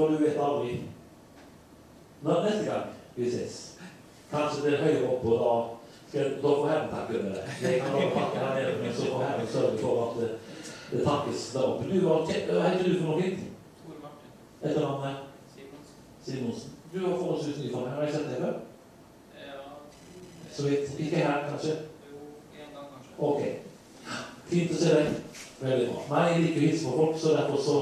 For du vet aldri. Når neste gang vi ses, kanskje det er høyere oppe, og da, skal, da får Herren takke med det. Jeg kan bare takke her nede, men så får Herren sørge for at det, det takkes der oppe. Du hva heter du for noe? Etternavnet Simonsen. Simonsen. Du var forholdsvis ny for meg. Har jeg sett deg før? Ja, Så vidt. Ikke her, kanskje? jo, en gang kanskje. Ok. Fint å se deg. Veldig bra. Nei, jeg liker å hilse på folk, så derfor så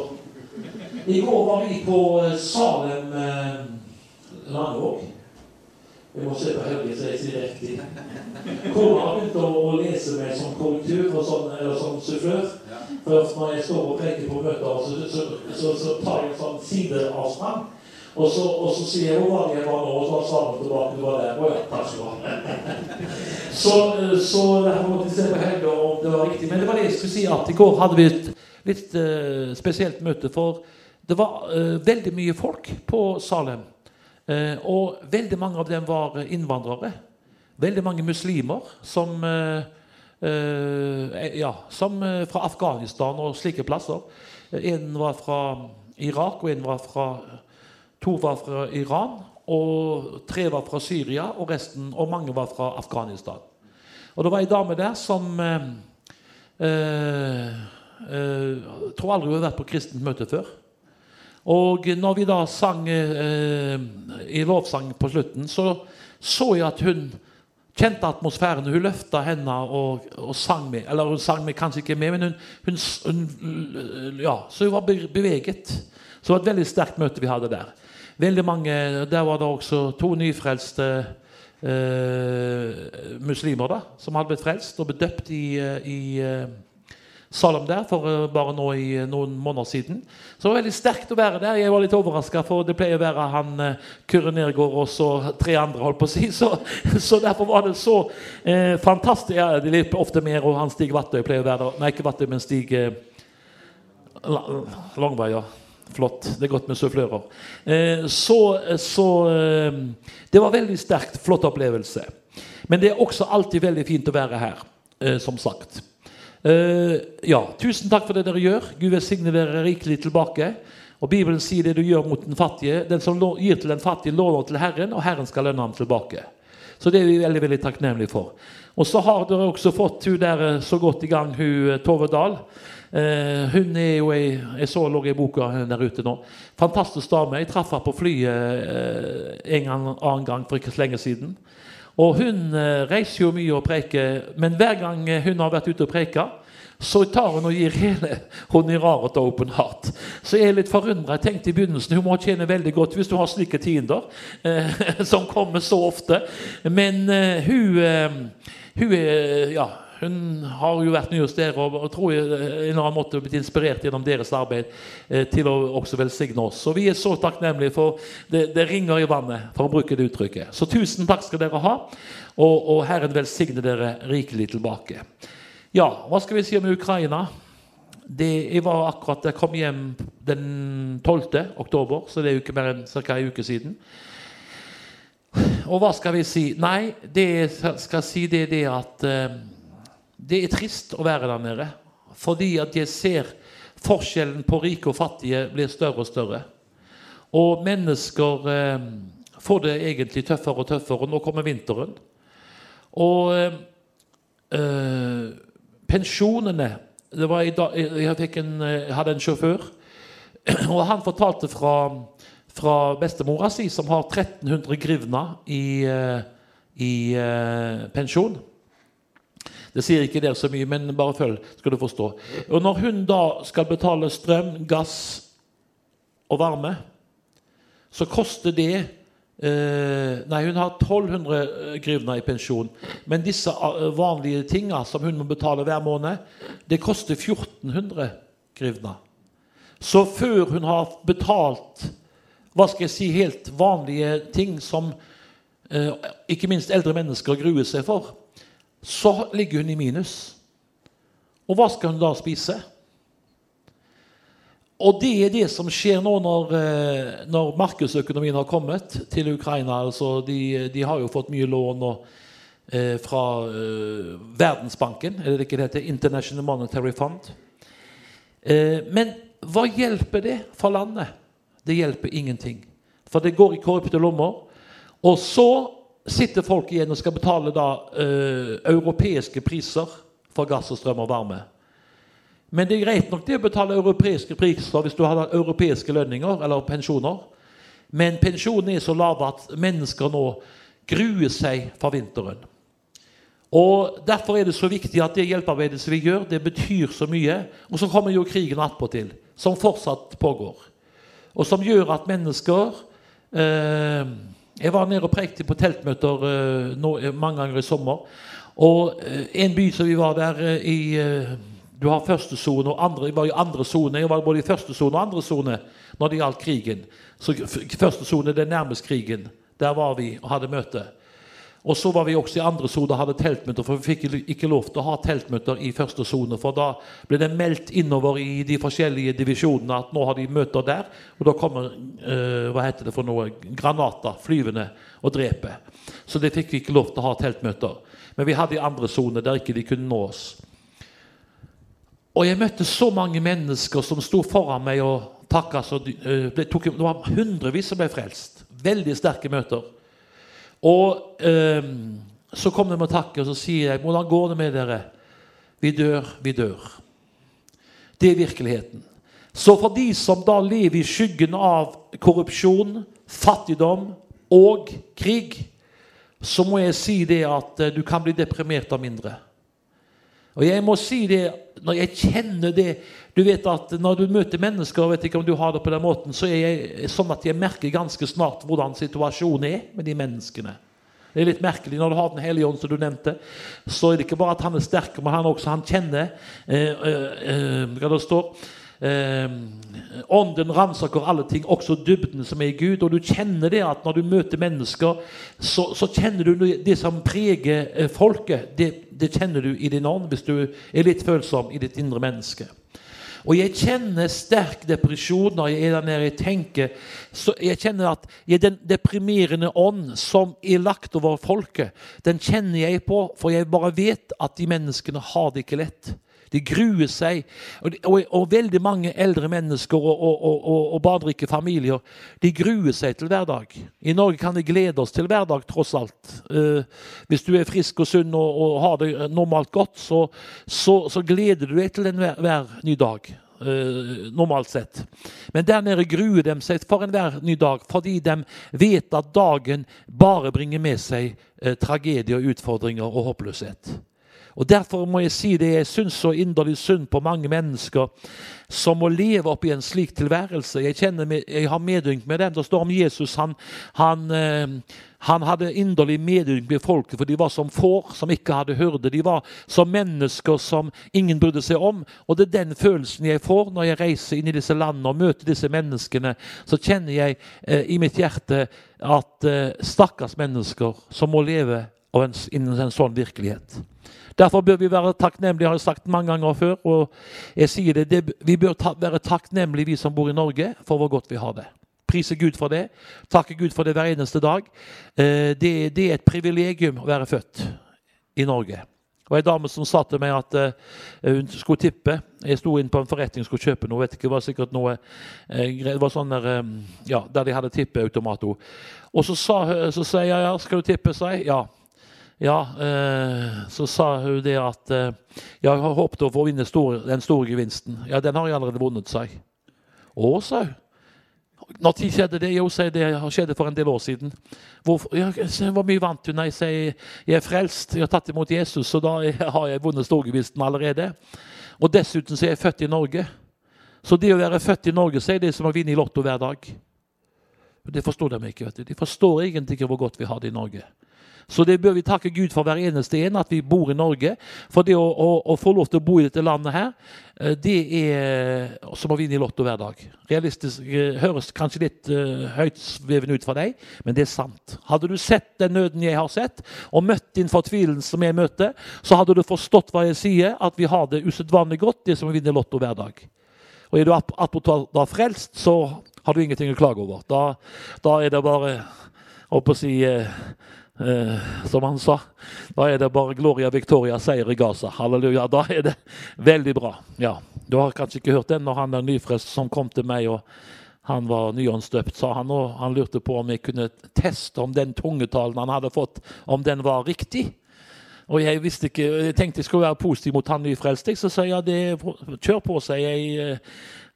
I går var vi på eh, Salem eh, landvåg. Jeg må se på Helge, så jeg sier riktig. Kona har begynt å, lese meg som korrektur og sånn, eller som sufflør. Først når jeg står og peker på møter, så, så, så, så tar jeg en sånn sideavstand. Og så, og så sier jeg hva jeg var nå, og så har Salem tilbake du var der. Å ja, takk skal du ha. Så, så derfor måtte jeg se på Helge om det var riktig. Men det var det jeg skulle si at i går hadde vi et litt eh, spesielt møte. For det var eh, veldig mye folk på Salem. Eh, og veldig mange av dem var innvandrere. Veldig mange muslimer som eh, eh, ja, som eh, fra Afghanistan og slike plasser. En var fra Irak, og en var fra To var fra Iran, og tre var fra Syria, og resten, og mange var fra Afghanistan. Og det var ei dame der som eh, eh, eh, tror aldri hun har vært på kristent møte før. Og når vi da sang eh, i lovsang på slutten, så så jeg at hun kjente atmosfæren. Hun løfta hendene og, og sang med. Eller hun sang med kanskje ikke med, men hun, hun, hun Ja, så hun var beveget. Så det var et veldig sterkt møte vi hadde der. Veldig mange, Der var det også to nyfrelste eh, muslimer da, som hadde blitt frelst og blitt døpt i, eh, i Salem der for eh, bare nå i eh, noen måneder siden. Så det var veldig sterkt å være der. Jeg var litt overraska, for det pleier å være han eh, Kyrre Nergård og så tre andre, holdt på å si. Så, så derfor var det så eh, fantastisk. Ja, det er ofte mer, og han Stig Vattøy pleier å være der. Nei, ikke Vattøy, men Stig eh, La- ja. Flott. Det er godt med sufflører. Så så Det var veldig sterkt. Flott opplevelse. Men det er også alltid veldig fint å være her, som sagt. Eh, ja, Tusen takk for det dere gjør. Gud velsigne dere rikelig tilbake. Og Bibelen sier det du gjør mot den fattige. Den som gir til den fattige, låner til Herren, og Herren skal lønne ham tilbake. Så det er vi veldig veldig takknemlige for. Og så har dere også fått hun der eh, så godt i gang, hun eh, Tove Dahl. Eh, hun er jo ei Jeg så lå i boka der ute nå. Fantastisk dame. Jeg traff henne på flyet eh, en annen gang for ikke så lenge siden. Og hun eh, reiser jo mye og preker, men hver gang eh, hun har vært ute og preka, så tar hun og gir hele honoraret til Open Heart. Så jeg er litt forundra. Jeg tenkte i begynnelsen hun må tjene veldig godt hvis du har slike tiender eh, som kommer så ofte. Men hun, hun er Ja. Hun har jo vært med hos dere og, og tror jeg eh, en annen måte blitt inspirert gjennom deres arbeid eh, til å også velsigne oss. Så vi er så takknemlige, for det, det ringer i vannet, for å bruke det uttrykket. Så tusen takk skal dere ha, og, og Herren velsigne dere rikelig tilbake. Ja, hva skal vi si om Ukraina? Det, jeg var akkurat, jeg kom hjem den 12. oktober, så det er jo ikke mer enn ca. en uke siden. Og hva skal vi si? Nei, det jeg skal si, det er det at eh, det er trist å være der nede. Fordi at jeg ser forskjellen på rike og fattige blir større og større. Og mennesker eh, får det egentlig tøffere og tøffere. Og nå kommer vinteren. Og eh, pensjonene det var i dag, jeg, en, jeg hadde en sjåfør, og han fortalte fra, fra bestemora si, som har 1300 grivna i, eh, i eh, pensjon. Det sier ikke dere så mye, men bare følg, skal du forstå. Og når hun da skal betale strøm, gass og varme, så koster det eh, Nei, hun har 1200 grivna i pensjon. Men disse eh, vanlige tinga som hun må betale hver måned, det koster 1400 grivna. Så før hun har betalt hva skal jeg si, helt vanlige ting som eh, ikke minst eldre mennesker gruer seg for, så ligger hun i minus. Og hva skal hun da spise? Og det er det som skjer nå når, eh, når markedsøkonomien har kommet til Ukraina. Altså de, de har jo fått mye lån og, eh, fra eh, Verdensbanken, eller ikke det heter? International Monetary Fund. Eh, men hva hjelper det for landet? det hjelper ingenting. For det går i korrupte lommer. Og så sitter folk igjen og skal betale da eh, europeiske priser for gass og strøm og varme. Men det er greit nok det å betale europeiske priser hvis du har europeiske lønninger eller pensjoner. Men pensjonen er så lav at mennesker nå gruer seg for vinteren. Og Derfor er det så viktig at det hjelpearbeidet som vi gjør, det betyr så mye. Og så kommer jo krigen attpåtil, som fortsatt pågår. Og som gjør at mennesker eh, Jeg var nede og prekte på teltmøter eh, nå, mange ganger i sommer. Og eh, en by som vi var der eh, i eh, Du har første sone og andre. Jeg var i andre sone. Jeg var både i første sone og andre sone når det gjaldt krigen. Så første sone er nærmest krigen. Der var vi og hadde møte. Og så var vi også i andre sone og hadde teltmøter, for vi fikk ikke lov til å ha teltmøter i første sone. For da ble det meldt innover i de forskjellige divisjonene at nå har de møter der. Og da kommer uh, hva heter det for noe, granater flyvende og dreper. Så det fikk vi ikke lov til å ha teltmøter. Men vi hadde i andre sone der ikke de kunne nå oss. Og jeg møtte så mange mennesker som sto foran meg og takka. Uh, det, tok, det var hundrevis som ble frelst. Veldig sterke møter. Og eh, så kommer de og takket, og så sier jeg 'Hvordan går det med dere?' Vi dør, vi dør. Det er virkeligheten. Så for de som da lever i skyggen av korrupsjon, fattigdom og krig, så må jeg si det at eh, du kan bli deprimert av mindre. Og jeg må si det når jeg kjenner det Du vet at når du møter mennesker, vet ikke om du har det på den måten, så er jeg sånn at jeg merker ganske snart hvordan situasjonen er med de menneskene. Det er litt merkelig når du har Den hellige ånd, som du nevnte. Så er det ikke bare at han er sterk, men han også han kjenner eh, eh, eh hva det står eh, Ånden ransaker alle ting, også dybden som er i Gud. Og du kjenner det at når du møter mennesker, så, så kjenner du det som preger eh, folket. Det, det, kjenner du i din ånd hvis du er litt følsom i ditt indre menneske. Og jeg kjenner sterk depresjon når jeg er der nede. Jeg tenker, så jeg kjenner at jeg, den deprimerende ånd som er lagt over folket, den kjenner jeg på, for jeg bare vet at de menneskene har det ikke lett. De gruer seg. Og, og, og veldig mange eldre mennesker og, og, barnerike familier de gruer seg til hverdag. I Norge kan vi glede oss til hverdag, tross alt. Eh, hvis du er frisk og sunn og, har det normalt godt, så, så, så gleder du deg til en hver, hver ny dag. Uh, normalt sett. Men der nede gruer de seg for enhver ny dag fordi de vet at dagen bare bringer med seg uh, tragedie og utfordringer og håpløshet. Og Derfor må jeg si det jeg syns så inderlig synd på mange mennesker som må leve opp i en slik tilværelse. Jeg, kjenner, jeg har medynk med dem. Det står om Jesus. Han, han, eh, han hadde inderlig medynk med folket, for de var som får som ikke hadde hyrde. De var som mennesker som ingen brydde seg om. Og det er den følelsen jeg får når jeg reiser inn i disse landene og møter disse menneskene. Så kjenner jeg eh, i mitt hjerte at eh, stakkars mennesker som må leve innen en sånn virkelighet. Derfor bør vi være takknemlige, har jeg sagt mange ganger før. og jeg sier det, det Vi bør ta, være takknemlige, vi som bor i Norge, for hvor godt vi har det. Prise Gud for det. Takke Gud for det hver eneste dag. Eh, det, det er et privilegium å være født i Norge. Det var Ei dame som sa til meg at uh, hun skulle tippe. Jeg sto inn på en forretning og skulle kjøpe noe. vet ikke, Det var sikkert noe uh, det var sånn der, ja, der de hadde tippeautomat. Og så sa, så sier jeg ja, skal du tippe, jeg. Ja. Ja, eh, så sa hun det at eh, jeg har håpet å få vinne den store gevinsten. Ja, den har jeg allerede vunnet, sa jeg. Å, sa hun. Når tid skjedde det? Jo, sier det skjedde for en del år siden. Hvorfor? Hvor mye vant du? Nei, sier jeg er frelst. Jeg har tatt imot Jesus, så da har jeg vunnet storgevinsten allerede. Og dessuten så er jeg født i Norge. Så det å være født i Norge så er det som å vinne i Lotto hver dag. Det forstår de ikke. vet du. De forstår egentlig ikke hvor godt vi har det i Norge. Så det bør vi takke Gud for hver eneste en, at vi bor i Norge. For det å, å, å få lov til å bo i dette landet her, eh, det er som å vinne i Lotto hver dag. Realistisk eh, høres kanskje litt uh, høytsvevende ut for deg, men det er sant. Hadde du sett den nøden jeg har sett, og møtt din fortvilelse som jeg møter, så hadde du forstått hva jeg sier, at vi har det usedvanlig godt, det som å vinne Lotto hver dag. Og er du attpåtil da frelst, så har du ingenting å klage over. Da, da er det bare å si uh, Eh, som han sa. Da er det bare Gloria Victoria seier i Gaza. Halleluja. Da er det veldig bra. Ja, Du har kanskje ikke hørt den når han er nyfrest som kom til meg. og Han var nyåndsdøpt, sa han, og han lurte på om jeg kunne teste om den tungetalen han hadde fått, om den var riktig. Og jeg visste ikke, jeg tenkte jeg skulle være positiv mot han nyfrelste. Så sa jeg ja, det, kjør på, sier jeg. eh,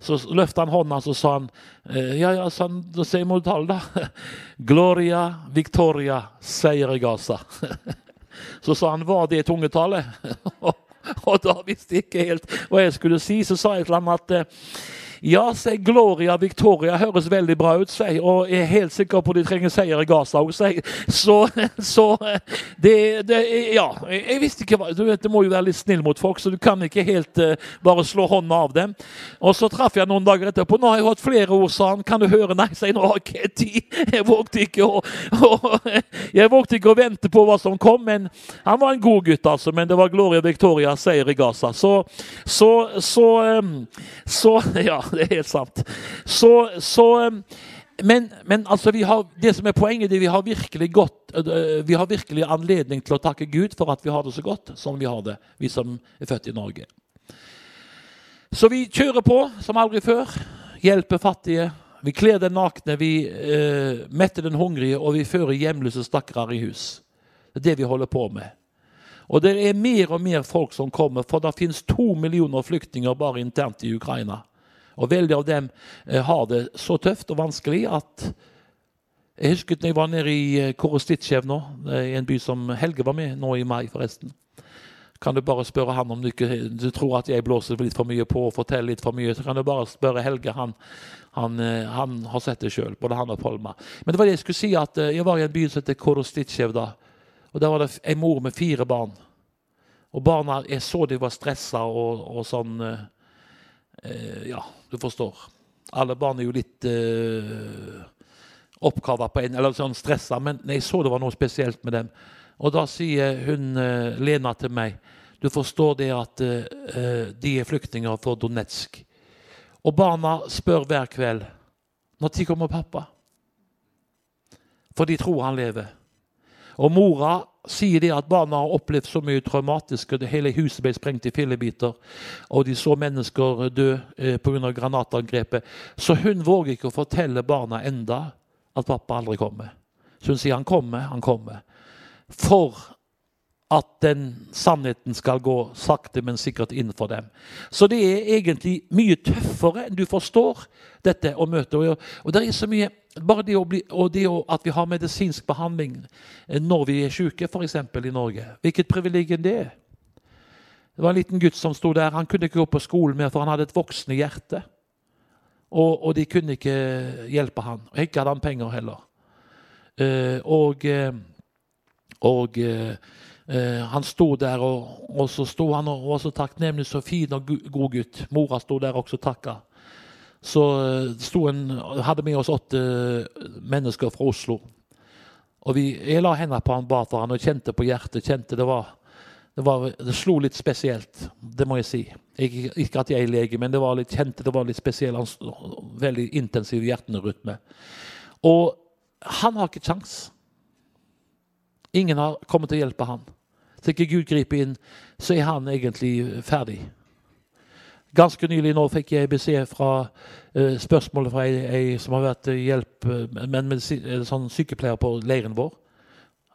Så løfta han hånda så sa han eh, ja, ja, så han, da sier du tale, da. Gloria Victoria, seier i Gaza. Så sa han var det tungetallet? Og da visste jeg ikke helt hva jeg skulle si. Så sa jeg til ham at eh, ja, sier Gloria Victoria høres veldig bra ut, sier og jeg er helt sikker på de trenger seier i Gaza òg, sier. Så, så det, det Ja, jeg, visste ikke hva Du vet, du må jo være litt snill mot folk, så du kan ikke helt uh, bare slå hånda av dem. Og så traff jeg noen dager etterpå. 'Nå har jeg hatt flere ord', sa han. 'Kan du høre?' Nei, sier jeg. 'Nå har jeg tid'. Jeg vågte ikke å, jeg vågte ikke å vente på hva som kom, men han var en god gutt, altså. Men det var Gloria Victoria seier i Gaza. Så, så, så, um, så Ja, det er helt sant. Så, så um, men, men altså har, det som er poenget, er vi har virkelig godt, øh, vi har virkelig anledning til å takke Gud for at vi har det så godt som vi har det, vi som er født i Norge. Så vi kjører på som aldri før. Hjelper fattige. Vi kler den nakne, vi eh, metter den hungrige, og vi fører hjemløse stakkarer i hus. Det er det vi holder på med. Og det er mer og mer folk som kommer, for det finnes to millioner flyktninger bare internt i Ukraina. Og veldig av dem eh, har det så tøft og vanskelig at Jeg husket da jeg var nede i eh, Korostitsjev nå, eh, i en by som Helge var med nå i mai, forresten. Kan du bare spørre han om du ikke du tror at jeg blåser litt for mye på og forteller litt for mye, så kan du bare spørre Helge. Han, han, han har sett det sjøl, både han og Polma. Men det var det jeg skulle si, at jeg var i en by som heter Korostitsjev da. Og der var det en mor med fire barn. Og barna, jeg så de var stressa og, og sånn eh, Ja, du forstår. Alle barn er jo litt eh, oppkava på en, eller sånn stressa, men jeg så det var noe spesielt med dem. Og da sier hun eh, Lena til meg Du forstår det at eh, de er flyktninger for Donetsk. Og barna spør hver kveld når kommer pappa. For de tror han lever. Og mora sier det at barna har opplevd så mye traumatisk. og det Hele huset ble sprengt i fillebiter, og de så mennesker dø eh, pga. granatangrepet. Så hun våger ikke å fortelle barna enda at pappa aldri kommer. Så hun sier han kommer, han kommer. For at den sannheten skal gå sakte, men sikkert inn for dem. Så det er egentlig mye tøffere enn du forstår dette å møte. Og, og det er så mye Bare det, å bli, og det at vi har medisinsk behandling eh, når vi er syke, f.eks. i Norge. Hvilket privilegium det er. Det var en liten gutt som sto der. Han kunne ikke gå på skolen mer, for han hadde et voksende hjerte. Og, og de kunne ikke hjelpe han. Og ikke hadde han penger heller. Eh, og eh, og eh, han sto der, og, og så sto han og var så takknemlig, så fin og god gutt. Mora sto der også og takka. Så sto en, hadde med oss åtte eh, mennesker fra Oslo. Og vi, jeg la hendene på han, ba for han, og kjente på hjertet. kjente det var, det, var, det slo litt spesielt, det må jeg si. Ikke, ikke at jeg er lege, men det var litt, kjente det var litt spesielt. Han s- Veldig intensiv hjerterytme. Og han har ikke kjangs. Ingen har kommet til å hjelpe han. Så ikke Gud griper inn, så er han egentlig ferdig. Ganske nylig nå fikk jeg beskjed fra eh, spørsmålet fra ei, ei som har vært hjelp, eh, men medisi- eh, sånn sykepleier på leiren vår.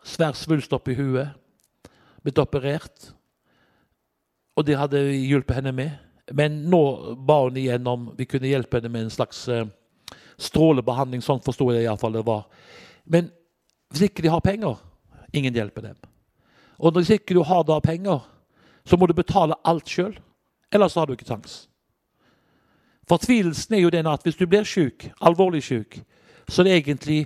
Svær svulst oppi huet. Blitt operert. Og det hadde vi hjulpet henne med. Men nå ba hun igjen om vi kunne hjelpe henne med en slags eh, strålebehandling. Sånn forsto jeg iallfall det var. Men hvis ikke de har penger, ingen hjelper dem. Og hvis ikke du har da penger, så må du betale alt sjøl. Ellers har du ikke sjans. Fortvilelsen er jo den at hvis du blir syk, alvorlig syk, så er det egentlig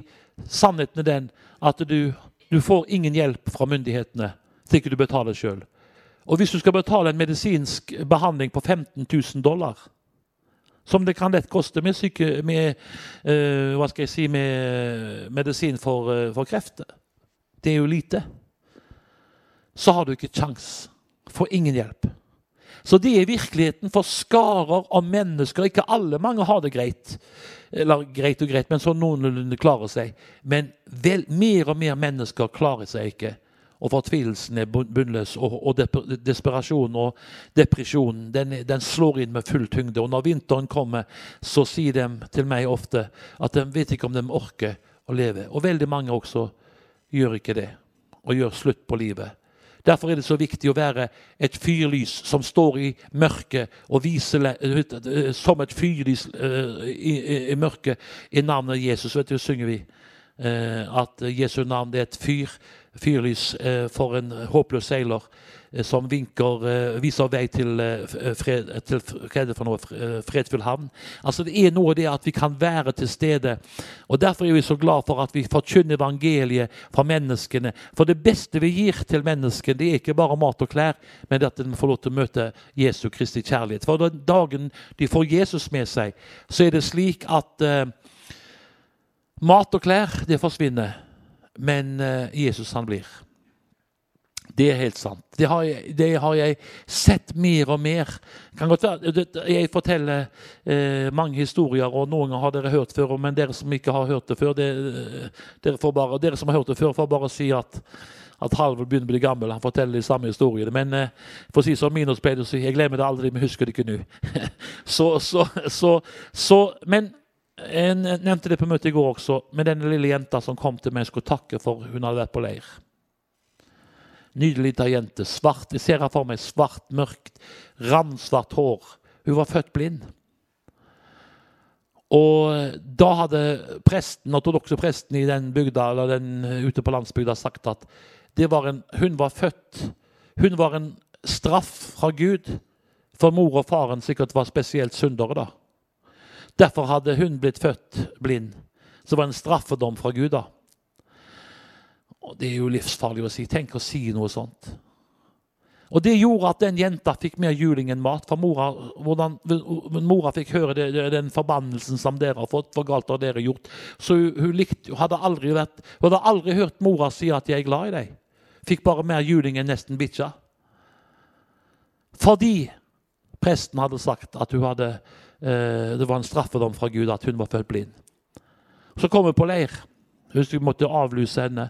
sannheten er den at du, du får ingen hjelp fra myndighetene hvis ikke du betaler sjøl. Og hvis du skal betale en medisinsk behandling på 15 000 dollar, som det kan lett koste med, syke, med, eh, jeg si, med medisin for, eh, for kreft Det er jo lite. Så har du ikke kjangs. Får ingen hjelp. Så det er virkeligheten for skarer av mennesker. Ikke alle, mange har det greit. Eller greit og greit, men sånn noenlunde klarer seg. Men vel, mer og mer mennesker klarer seg ikke. og fortvilelsen er bunnløs, og, og desperasjonen og depresjonen den, den slår inn med full tyngde. Og når vinteren kommer, så sier de til meg ofte at de vet ikke om de orker å leve. Og veldig mange også gjør ikke det, og gjør slutt på livet. Derfor er det så viktig å være et fyrlys som står i mørket og viser eh, som et fyrlys eh, i, mørket i navnet Jesus. Vet du, synger vi eh, at Jesu navn er et fyr, fyrlys eh, for en håpløs seiler eh, som vinker, eh, viser vei til, eh, fred, til f- hva det for noe, eh, fredfull havn. Altså Det er noe det at vi kan være til stede. og Derfor er vi så glad for at vi forkynner evangeliet for menneskene. For det beste vi gir til menneskene, det er ikke bare mat og klær, men at de får lov til å møte Jesu Kristi kjærlighet. For den dagen de får Jesus med seg, så er det slik at eh, mat og klær, det forsvinner. Men eh, Jesus, han blir. Det er helt sant. Det har jeg, det har jeg sett mer og mer. Være, jeg forteller eh, mange historier, og noen har dere hørt før. Men dere som ikke har hørt det før, det, dere, bare, dere som har hørt det før, får bare si at, at Halvor begynner å bli gammel. Han forteller de samme historiene. Men eh, for å si som å jeg glemmer det aldri, men husker det ikke nå. så, så, så, men jeg nevnte det på møtet i går også, med den lille jenta som kom til meg og skulle takke for hun hadde vært på leir. Nydelig lita jente. Svart, jeg ser her for meg svart, mørkt, ramsvart hår. Hun var født blind. Og da hadde presten, ortodokse presten i den bygda, eller den ute på landsbygda sagt at var en, hun var født Hun var en straff fra Gud, for mor og faren sikkert var spesielt syndere da. Derfor hadde hun blitt født blind. Så det var en straffedom fra Gud. da. Og Det er jo livsfarlig å si. Tenk å si noe sånt. Og Det gjorde at den jenta fikk mer juling enn mat. For mora, hvordan, mora fikk høre det, den forbannelsen som dere har fått. For galt har dere gjort. Så hun, hun, likte, hun, hadde aldri vært, hun hadde aldri hørt mora si at 'jeg er glad i deg'. Fikk bare mer juling enn nesten bikkja. Fordi presten hadde sagt at hun hadde, det var en straffedom fra Gud at hun var født blind. Så kom hun på leir. Husk vi måtte avlyse henne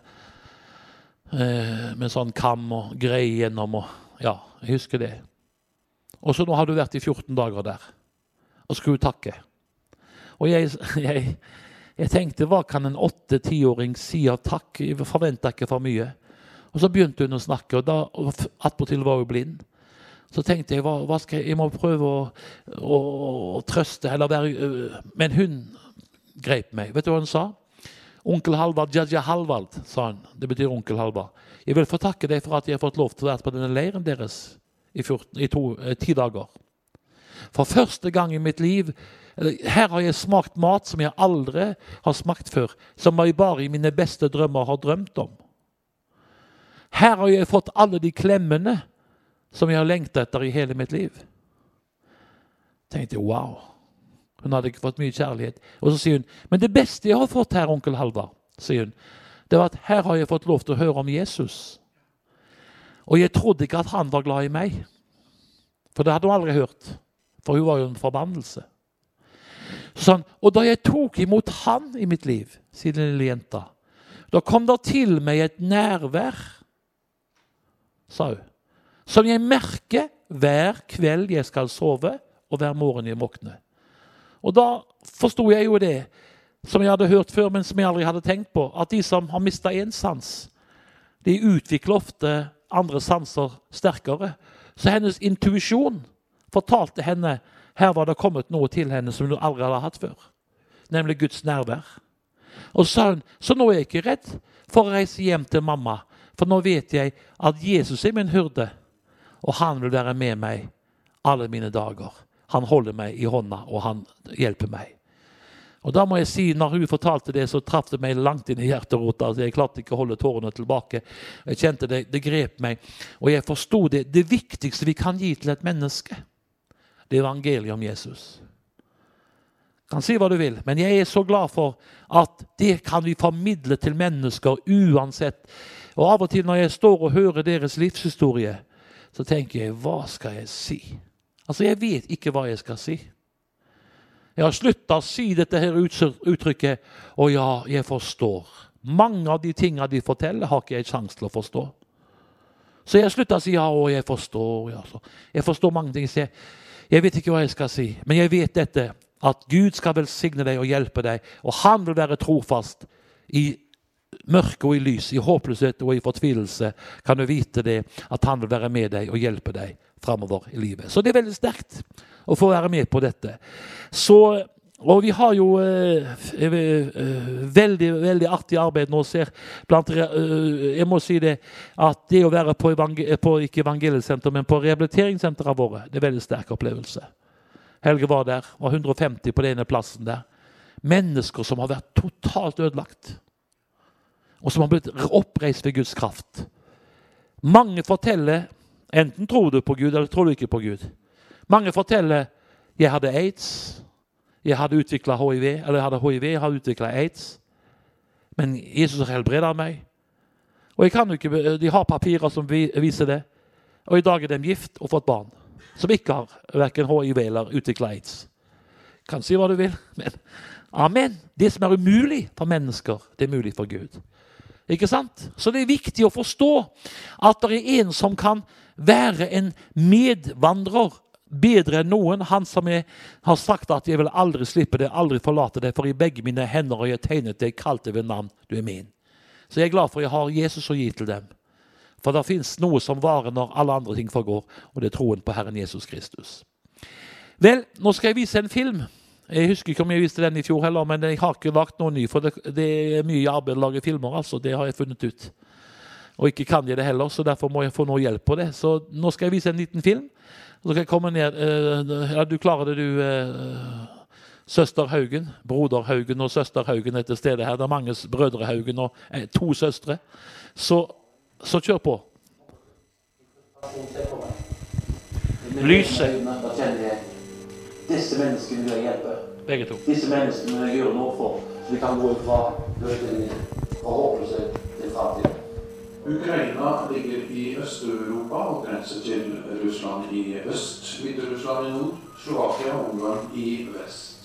eh, med sånn kam og greie gjennom. Og, ja, jeg husker det. Og så nå har du vært i 14 dager der og skulle takke. Og jeg, jeg, jeg tenkte hva kan en åtte-tiåring si av takk? Jeg forventa ikke for mye. Og så begynte hun å snakke, og da attpåtil var hun blind. Så tenkte jeg hva, hva skal jeg, jeg må prøve å, å, å trøste eller være øh, Men hun grep meg. Vet du hva hun sa? Onkel Halvard, Jaja Halvard, sa hun. Det betyr onkel Halvard. Jeg vil få takke deg for at jeg har fått lov til å være på denne leiren deres i, 14, i to, eh, ti dager. For første gang i mitt liv Her har jeg smakt mat som jeg aldri har smakt før. Som jeg bare i mine beste drømmer har drømt om. Her har jeg fått alle de klemmene som jeg har lengta etter i hele mitt liv. Tenkte jeg, wow. Hun hadde ikke fått mye kjærlighet. Og så sier hun men det beste jeg har fått her, onkel Halvard, sier hun, det var at her har jeg fått lov til å høre om Jesus. Og jeg trodde ikke at han var glad i meg. For det hadde hun aldri hørt. For hun var jo en forbannelse. Sånn, og da jeg tok imot han i mitt liv, sier den lille jenta, da kom det til meg et nærvær, sa hun, som jeg merker hver kveld jeg skal sove, og hver morgen jeg våkner. Og da forsto jeg jo det, som jeg hadde hørt før, men som jeg aldri hadde tenkt på, at de som har mista én sans, de utvikler ofte andre sanser sterkere. Så hennes intuisjon fortalte henne her var det kommet noe til henne som hun aldri hadde hatt før. Nemlig Guds nærvær. Og sa hun så nå er jeg ikke redd for å reise hjem til mamma, for nå vet jeg at Jesus er min hyrde, og han vil være med meg alle mine dager. Han holder meg i hånda, og han hjelper meg. Og da må jeg si, når hun fortalte det, så traff det meg langt inn i hjerterota. Altså, jeg klarte ikke å holde tårene tilbake. Jeg kjente det, det grep meg. Og jeg forsto det. Det viktigste vi kan gi til et menneske, det er evangeliet om Jesus. Kan si hva du vil, men jeg er så glad for at det kan vi formidle til mennesker uansett. Og av og til når jeg står og hører deres livshistorie, så tenker jeg hva skal jeg si? Altså, jeg vet ikke hva jeg skal si. Jeg har slutta å si dette her uttrykket 'Å ja, jeg forstår'. Mange av de tinga de forteller, har ikke jeg sjanse til å forstå. Så jeg slutta å si ja, og jeg forstår. Ja. Jeg forstår mange ting. Jeg, jeg vet ikke hva jeg skal si, men jeg vet dette. At Gud skal velsigne deg og hjelpe deg, og han vil være trofast i mørke og i lys, i håpløshet og i fortvilelse. Kan du vite det, at han vil være med deg og hjelpe deg framover i livet. Så det er veldig sterkt å få være med på dette. Så og vi har jo eh, eh, veldig veldig artig arbeid nå. ser blant, eh, Jeg må si det at det å være på, evangel på ikke evangeliesenter, men på rehabiliteringssentrene våre, det er en veldig sterk opplevelse. Helge var der. var 150 på den ene plassen der. Mennesker som har vært totalt ødelagt. Og som har blitt oppreist ved Guds kraft. Mange forteller enten tror du på Gud eller tror du ikke på Gud. Mange forteller 'jeg hadde aids'. Jeg hadde utvikla hiv, eller jeg hadde hiv, jeg hadde utvikla aids. Men Jesus helbreder meg. Og jeg kan jo ikke, De har papirer som viser det. Og i dag er de gift og fått barn. Som ikke har verken hiv eller utvikla aids. Kan si hva du vil, men amen. Det som er umulig for mennesker, det er mulig for Gud. Ikke sant? Så det er viktig å forstå at det er en som kan være en medvandrer bedre enn noen. Han som jeg har sagt at 'jeg vil aldri slippe deg, aldri forlate deg', for i begge mine hender har jeg tegnet deg, kalt deg ved navn, du er min. Så jeg er glad for at jeg har Jesus å gi til dem. For det fins noe som varer når alle andre ting forgår, og det er troen på Herren Jesus Kristus. Vel, nå skal jeg vise en film. Jeg husker ikke om jeg viste den i fjor heller, men jeg har ikke lagt noe ny. For det, det er mye arbeid å lage filmer, altså. Det har jeg funnet ut. Og ikke kan jeg det heller, så derfor må jeg få noe hjelp på det. Så nå skal jeg vise en liten film. Så skal jeg komme ned uh, Ja, du klarer det, du. Uh, Søster Haugen, broder Haugen og søster Haugen er til her. Det er mange brødre Haugen og eh, to søstre. Så, så kjør på. Lyset. Disse menneskene vil jeg hjelpe. Begge to. Disse menneskene vil jeg gjøre noe for, så vi kan gå fra håpløshet til framtiden. Ukraina ligger i Øst-Europa og grenser til Russland i øst, Hviterussland i nord, Slovakia og Ungarn i vest.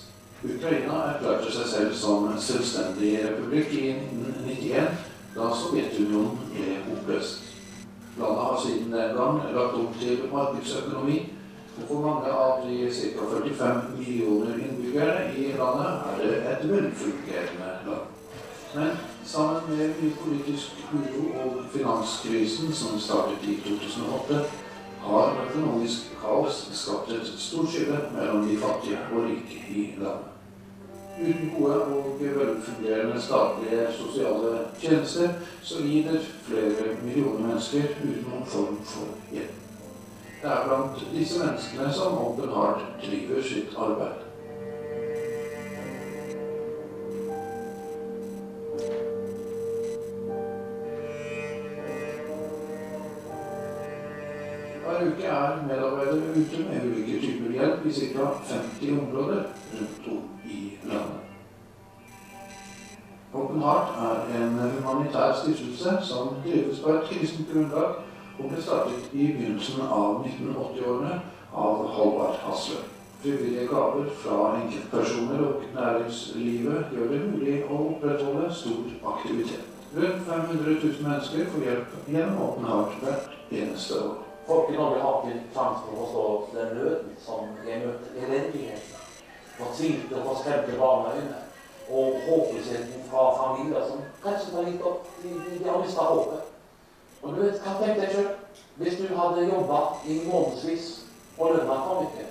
Ukraina erklærte seg selv som selvstendig republikk i 1991, da Sovjetunionen ble oppløst. Landet har siden den gang lagt opp til markedsøkonomi, for mange av de ca. 45 millioner innbyggere i landet er det et velfungerende land. Men sammen med mye politisk uro og finanskrisen som startet i 2008, har økonomisk kaos skapt et stort skille mellom de fattige og rike i landet. Uten gode og velfungerende statlige sosiale tjenester så lider flere millioner mennesker uten noen form for hjelp. Det er blant disse menneskene som Open Heart driver sitt arbeid. Hver uke er medarbeidere ute med ulike typer hjelp i ca. 50 områder rundt om i landet. Open Heart er en humanitær stiftelse som drives på et kristent grunnlag og ble startet i begynnelsen av 1980-årene av Halvard Hasle. Frivillige gaver fra enkeltpersoner og næringslivet gjør det mulig å opprettholde stor aktivitet. Rundt 500 000 mennesker får hjelp gjennom Åpen Heart hvert eneste år. Folk i Norge har ikke sjanse til å forstå den nøden som jeg møter. Elendigheten. Fortvilte og forskremte barneøyne. Og håpløsheten fra familier som kanskje har gitt opp. De, de, de har mista håpet. Og du vet, hva tenk deg sjøl. Hvis du hadde jobba i månedsvis og lønna for mye,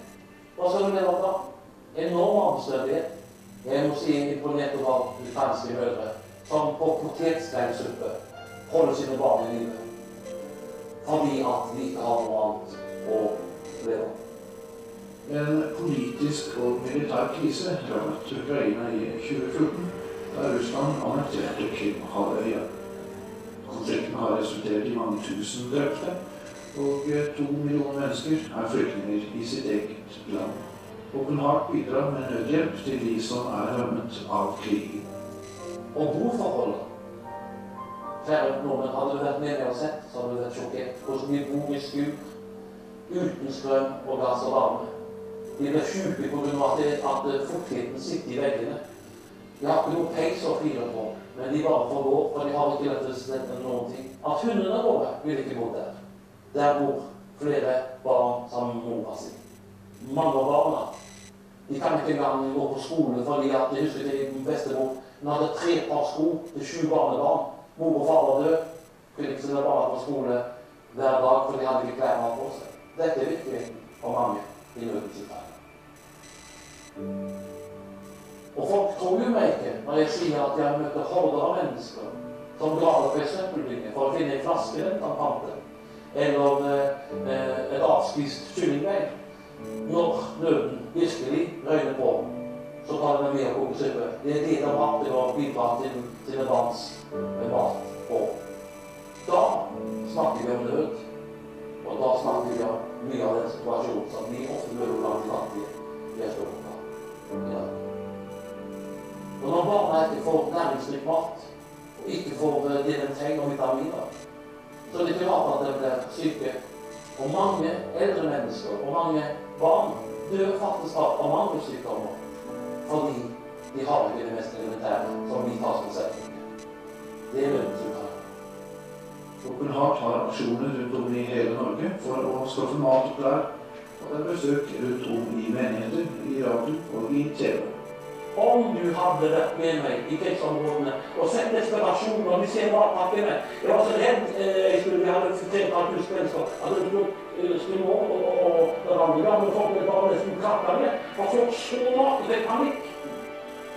hva skal du leve av? Enorm arbeidsledighet. Jeg må si imponert over franske mødre som på potetsteinsuppe holder sine barn i live fordi at vi ikke har noe annet å leve av. En politisk og militær krise rammet Ukraina i 2014, da Russland annekterte Krimhalvøya. Konflikten har resultert i mange tusen drepte, og to millioner mennesker er flyktninger i sitt eget land. Open Heart bidrar med nødhjelp til de som er rammet av krigen. Og boforhold Flere nordmenn, hadde vært med meg og sett, så hadde du vært sjokkert. Hvordan de bor i skur, uten strøm og gass og varme. De blir sjuke pga. at fuktigheten sitter i veggene. De har ikke noe peis å fyre på, men de bare får gå, for de har ikke elektrisitet eller noen ting. At hundene våre vil ikke bo der. Der bor flere barn sammen med mora si. Mange av barna de kan ikke engang gå på skole fordi at jeg husker til bestemor hun hadde tre par sko til sju barnebarn. Mor og far var døde. Kunne ikke sende barna på skole hver dag for de hadde ikke klær på seg. Dette er viktig for mange i nødens Ukraina. Og folk tror jo meg ikke når jeg sier at jeg møter horder av mennesker som graver på ei søppeldynge for å finne en flaske den kan pante, eller eh, et avspist kyllingbein. Når nøden virkelig røyner på, så tar de med å koke suppe. Det er det de hadde å bidra til sine barns eh, mat på. Da snakker vi om nød, og da snakker vi om mye av den situasjonen som vi ofte møter blant fattige i Øst-Europa i dag. Og at de får næringsrik mat, og ikke får eh, det de trenger av vitaminer, så er det ikke rart at de blir syke. Og mange eldre mennesker og mange barn dør faktisk av mangelsykdommer fordi de har ikke det mest elementære som vi tar som selvfølge. Det er lønnsuttak. Open Heart har aksjoner rundt om i hele Norge for å skaffe mat og klær. Og det er besøk rundt om i menigheter, i radio og i TV. Om du hadde vært med meg i krigsområdene og sett desperasjonen og vi ser matpakkene Jeg var så redd eh, jeg skulle, bli hadde 3000 mennesker at du eh, skulle nå og, og, og det var gamle folk det var nesten krakka med. For så mat, det fikk panikk.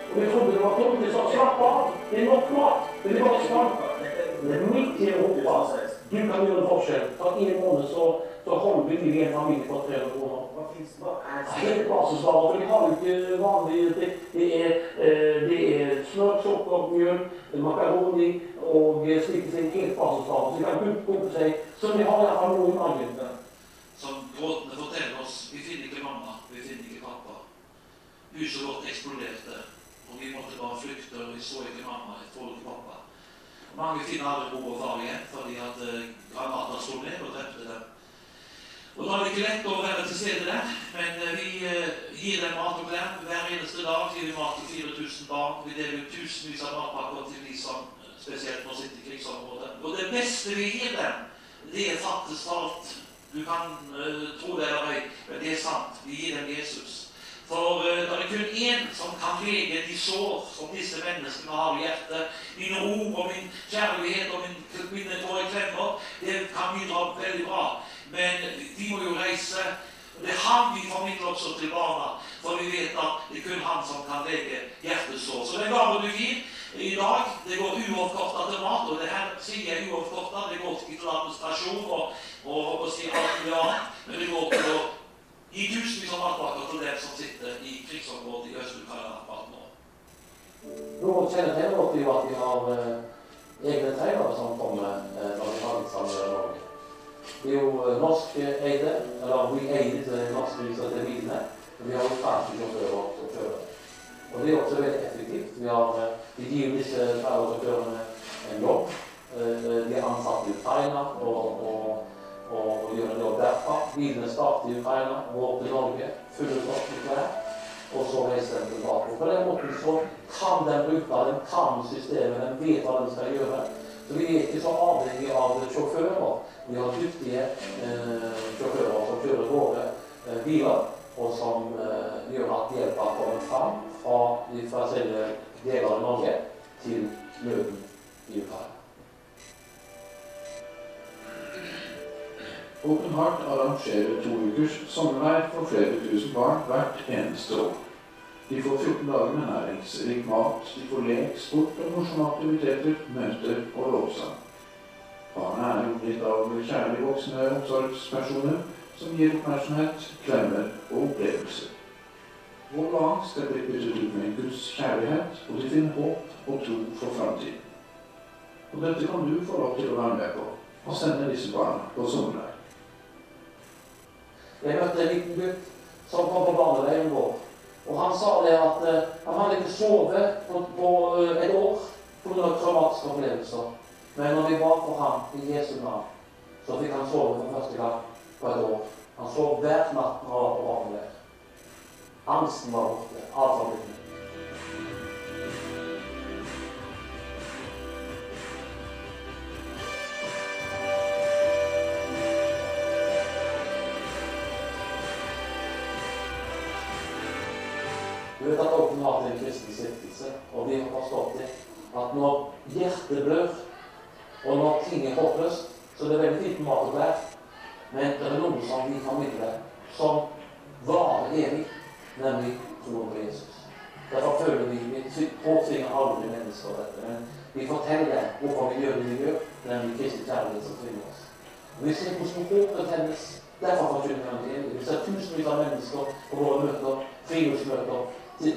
Og vi trodde det var tomt. De sa slapp av, det er nok mat. Det er bare. Men midt i Europa du kan gjøre en forskjell. For i en måned så, så holder vi en familie for 300 kroner. Det? Er har jo ikke vanlig Det, det er, eh, det er smør, mjøl, makaroni og stikke seg Helt. Så de kan koke seg som de har iallfall noen argumenter. Som gråtende forteller oss vi finner ikke mamma, vi finner ikke pappa. Huset vårt eksploderte, og vi måtte bare flykte, og vi så ikke mamma, vi får ikke pappa. Mange finner aldri mor og far igjen fordi at eh, granater slo ned og drepte dem. Og Da er det ikke lett å være til stede der, men eh, vi eh, gir dem mat og klær. Hver eneste dag gir vi mat til 4000 barn. Vi deler ut tusenvis av matpakker til de som eh, spesielt må sitte i krigsområdet. Og det beste vi gir dem, det er faktisk alt. Du kan uh, tro det eller ei, men det er sant. Vi gir dem Jesus. For eh, det er kun én som kan lege de sår som disse menneskene har i hjertet. Mine ord og min kjærlighet og min, mine våre klemmer, det kan bidra veldig bra. Men de må jo reise. Og Det er han vi formidler også til barna, for vi vet at det er kun han som kan lege hjertesår. Så den gaven du gir i dag, det går uoppkorta til mat. Og det her sier jeg uoppkorta, det går ikke til administrasjon og, og, og si alt mulig annet, men det går til å gi tusenvis av matpakker til dem som sitter i krigsområdet i Øst-Ukraina akkurat nå. Nå kjennetegner vårt jo at vi har eh, egne trailere som kommer eh, når vi har sammen i Norge. Det er jo eh, norskeide, eller vi eier disse til bilene. Vi har jo franske sjåfører. Og det er også veldig effektivt. Vi, har, vi gir disse trailersjåførene en jobb. De er ansatt i Ukraina og, og, og gjør en jobb derfra. Bilene starter i Ukraina, går til Norge, fulle klær og så reiser de tilbake. På den måten så kan den bruke den kan systemet, den vet hva den skal gjøre. Så vi er ikke så avhengig av sjåfører. Vi har dyktige eh, sjåfører som kjører våre eh, biler, og som eh, gjør at hjelpa kommer fram fra de forskjellige deler av Norge til nøden i Ukraina. Open Heart arrangerer to ukers sommerleir for flere tusen barn hvert eneste år. De får 14 dager med næringsrik mat, de får lek, sport og morsomme aktiviteter, møter og lovsang. Barna er omgitt av kjærlige voksne omsorgspersoner som gir oppmerksomhet, klemmer og opplevelser. Vår angst er blitt byttet ut med Guds kjærlighet, og de finner håp og tro for framtiden. Og dette kan du få lov til å være med på, og sende disse barna på sommerleir. Jeg møtte en liten gutt som kom på barneveien vår. Og han sa det at eh, han hadde ikke sovet på, på eh, et år pga. traumatiske opplevelser. Men når vi ba for ham i Jesu navn, så fikk han sove for første gang på et år. Han sov hver natt når han var på barneveien. Angsten var borte. Alt var blitt hjertet blør, og når ting er håpløst, så det er veldig fint med mat og klær. Men det er noe som vi formidler som varer evig, nemlig troen på Jesus. Derfor føler vi Vi påtvinger aldri mennesker dette. Men vi forteller hvorfor vi gjør det vi gjør, nemlig Kristi kjærlighet som tvinger oss. Og Vi ser hvordan håpet tennes. Derfor forkynner vi evig. Vi ser tusenvis av mennesker på våre møter, friluftsmøter,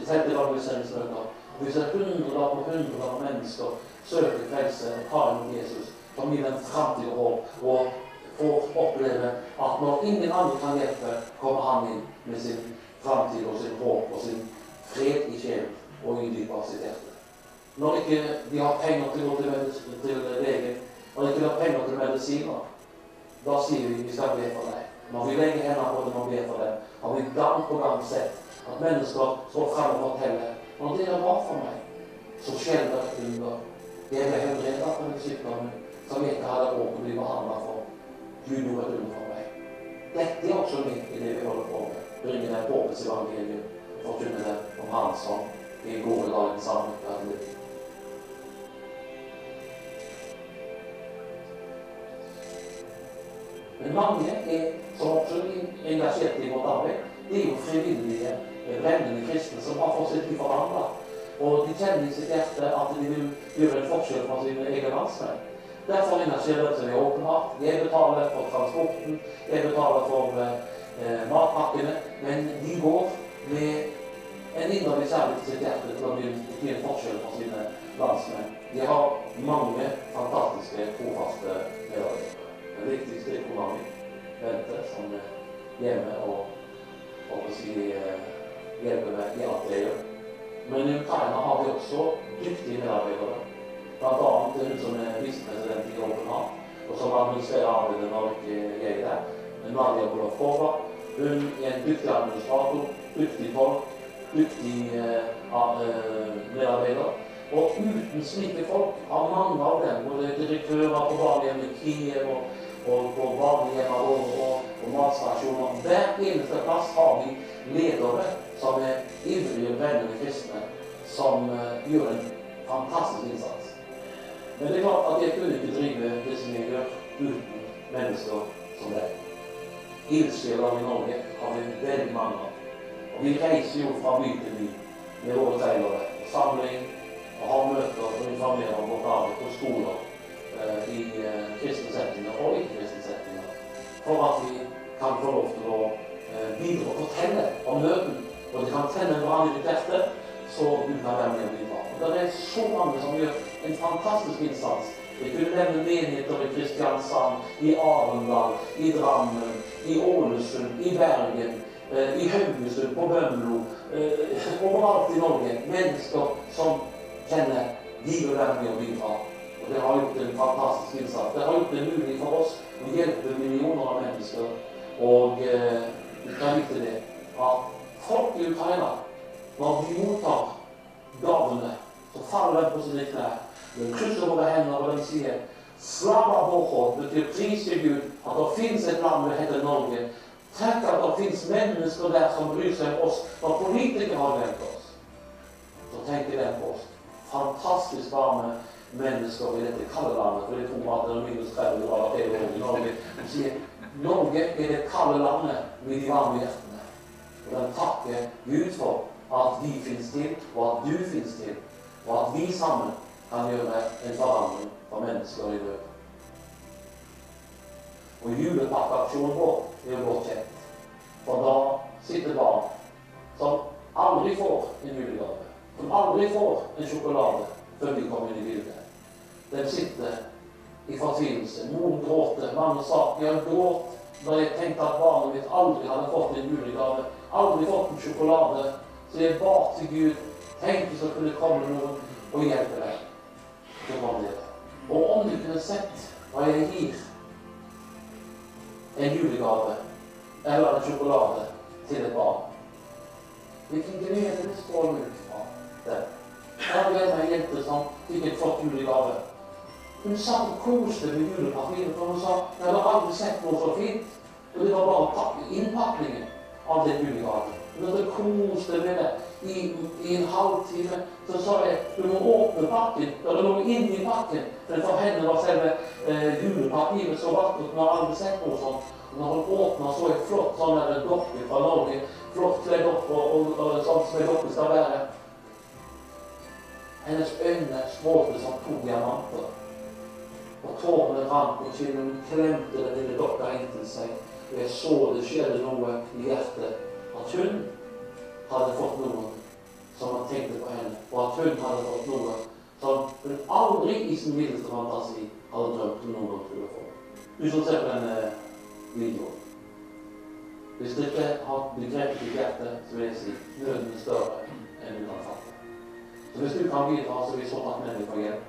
feltevangeliseringsmøter. Og vi ser hundre på hundre av mennesker søke frelse og ta imot Jesus, som gir dem framtid og håp. og får oppleve at når ingen andre kan hjelpe, kommer han inn med sin framtid og sin håp og sin fred i sjelen og ydmyker sitt hjerte. Når ikke de har penger til å gå til, til legen, når ikke har penger til medisiner, da sier vi vi skal be for deg. Når vi legger hendene på dem og ber for dem, har vi gang på gang sett at mennesker står fram og forteller når det er bra for meg, så skjer det et under. Jeg ble helbredet av med sykdommen som jeg ikke hadde råd til å bli behandlet for. Gud gjorde et under for meg. Dette er også midt i det vi holder på med. Bringe det håpets evangelium forkynne det om Hans som i gode dagen sammen med liv. Men mange er, som også er engasjert i vårt arbeid, det er jo frivillige, eh, brennende kristne som har fått sitt liv forandra. Og de kjenner i sitt hjerte at de vil gjøre en forskjell for sine egne landsmenn. Derfor engasjerer de seg i åpen hatt. Jeg betaler for transporten, jeg betaler for eh, matpakkene, men de går med en inderlig kjærlighet til sitt hjerte til å bli en forskjell for sine landsmenn. De har mange fantastiske, trofaste medarbeidere. Den viktigste er kona mi, Bente, som er hjemme og og si, eh, hjelper meg i alt jeg gjør. Men i Ukraina har vi også dyktige medarbeidere. Blant annet hun som er visepresident i Open og som administrerer arbeidet når ikke jeg er der. Nadia Bolofova, Hun er en dyktig administrator, dyktig folk, dyktig eh, eh, medarbeider. Og uten slike folk, har mange av dem, både direktører på barnehjem i Kiev og, og på barnehjem og, og, og matstasjoner Hver eneste plass har vi ledere som er ivrige, brennende kristne, som eh, gjør en fantastisk innsats. Men det er klart at jeg kunne ikke drive det som jeg gjør, uten mennesker som deg. Ildsjeler i Norge har vi veldig mange av. Og vi reiser jo fra by til by med våre seilere. Samling og har møter og informerer om vårt arbeid på skoler eh, i eh, kristne settinger og ikke-kristne settinger. For at vi kan få lov til å eh, bidra og fortelle om nøden. Og de kan tenne hverandre ditt hjerte, så vil kan være med og bidra. Og det er så mange som gjør en fantastisk innsats. Vi kunne nevne menigheter i Kristiansand, i Arendal, i Drammen, i Ålesund, i Bergen, eh, i Haugesund, på Bømlo, eh, overalt i Norge. Mennesker som kjenner de vil være med og bidra. Og det har gjort en fantastisk innsats. Det har gjort det mulig for oss å hjelpe millioner av mennesker. Og eh, vi kan vite det at folk i Ukraina, når de mottar gavene, så faller de på sine knær. De krysser over hendene og de sier Slava Bohod betyr pris til Gud at det fins et land som heter Norge. Takk at det fins mennesker der som bryr seg om oss når politikere har glemt oss. Så tenker de på oss. Fantastisk varme mennesker i dette kalde landet. For de tror at det er minus 30 grader i Norge. De sier Norge er det kalde landet med de varme hjertene. Og kan takker Gud for at vi finnes til, og at du finnes til, og at vi sammen kan gjøre en forandring for mennesker i nød. Og julepakkeaksjonen vår er godt kjent. For da sitter barn som aldri får en julegave, som aldri får en sjokolade før de kommer inn i bildet. De sitter i fortvilelse. Noen gråter. Mange sa jeg gråt da jeg tenkte at barnet mitt aldri hadde fått en julegave, aldri fått en sjokolade. Så jeg ba til Gud tenk hvis det kunne komme noen og hjelpe deg. Så kom det. Og om du kunne sett hva jeg gir en julegave eller en sjokolade til et barn Hvilken glede det stråler ut fra det. Der ble det en jente som fikk en flott julegave. Hun satt og koste med julepapiret, for hun sa jeg hadde aldri sett noe så fint. Og det var bare innpakningen av den julegaven. Men hadde kost det med det i, i en halvtime. Så sa jeg du må åpne pakken. Da må lå i pakken. For for henne var selve eh, julepapiret så vakkert. Hun har aldri sett noe sånt. Når hun åpna, så jeg flott sånn der dokke fra Norge. Flott kledd opp og, og, og sånn som en dokke skal være. Hennes øyne strålte som to diamanter. Og tårene rant på kinnen. Klemte den lille dokka inntil seg. Og jeg så det skjedde noe i hjertet. At hun hadde fått noen som han tenkte på henne. Og at hun hadde fått noe som hun aldri i sin villeste fantasi hadde drømt om noen gang skulle få. Du som ser på denne videoen. Hvis du ikke har begrepet i hjertet, så vil jeg si nøden er større enn du kan fatte. Så hvis du kan bidra, så vil vi så takknemlige for hjelp.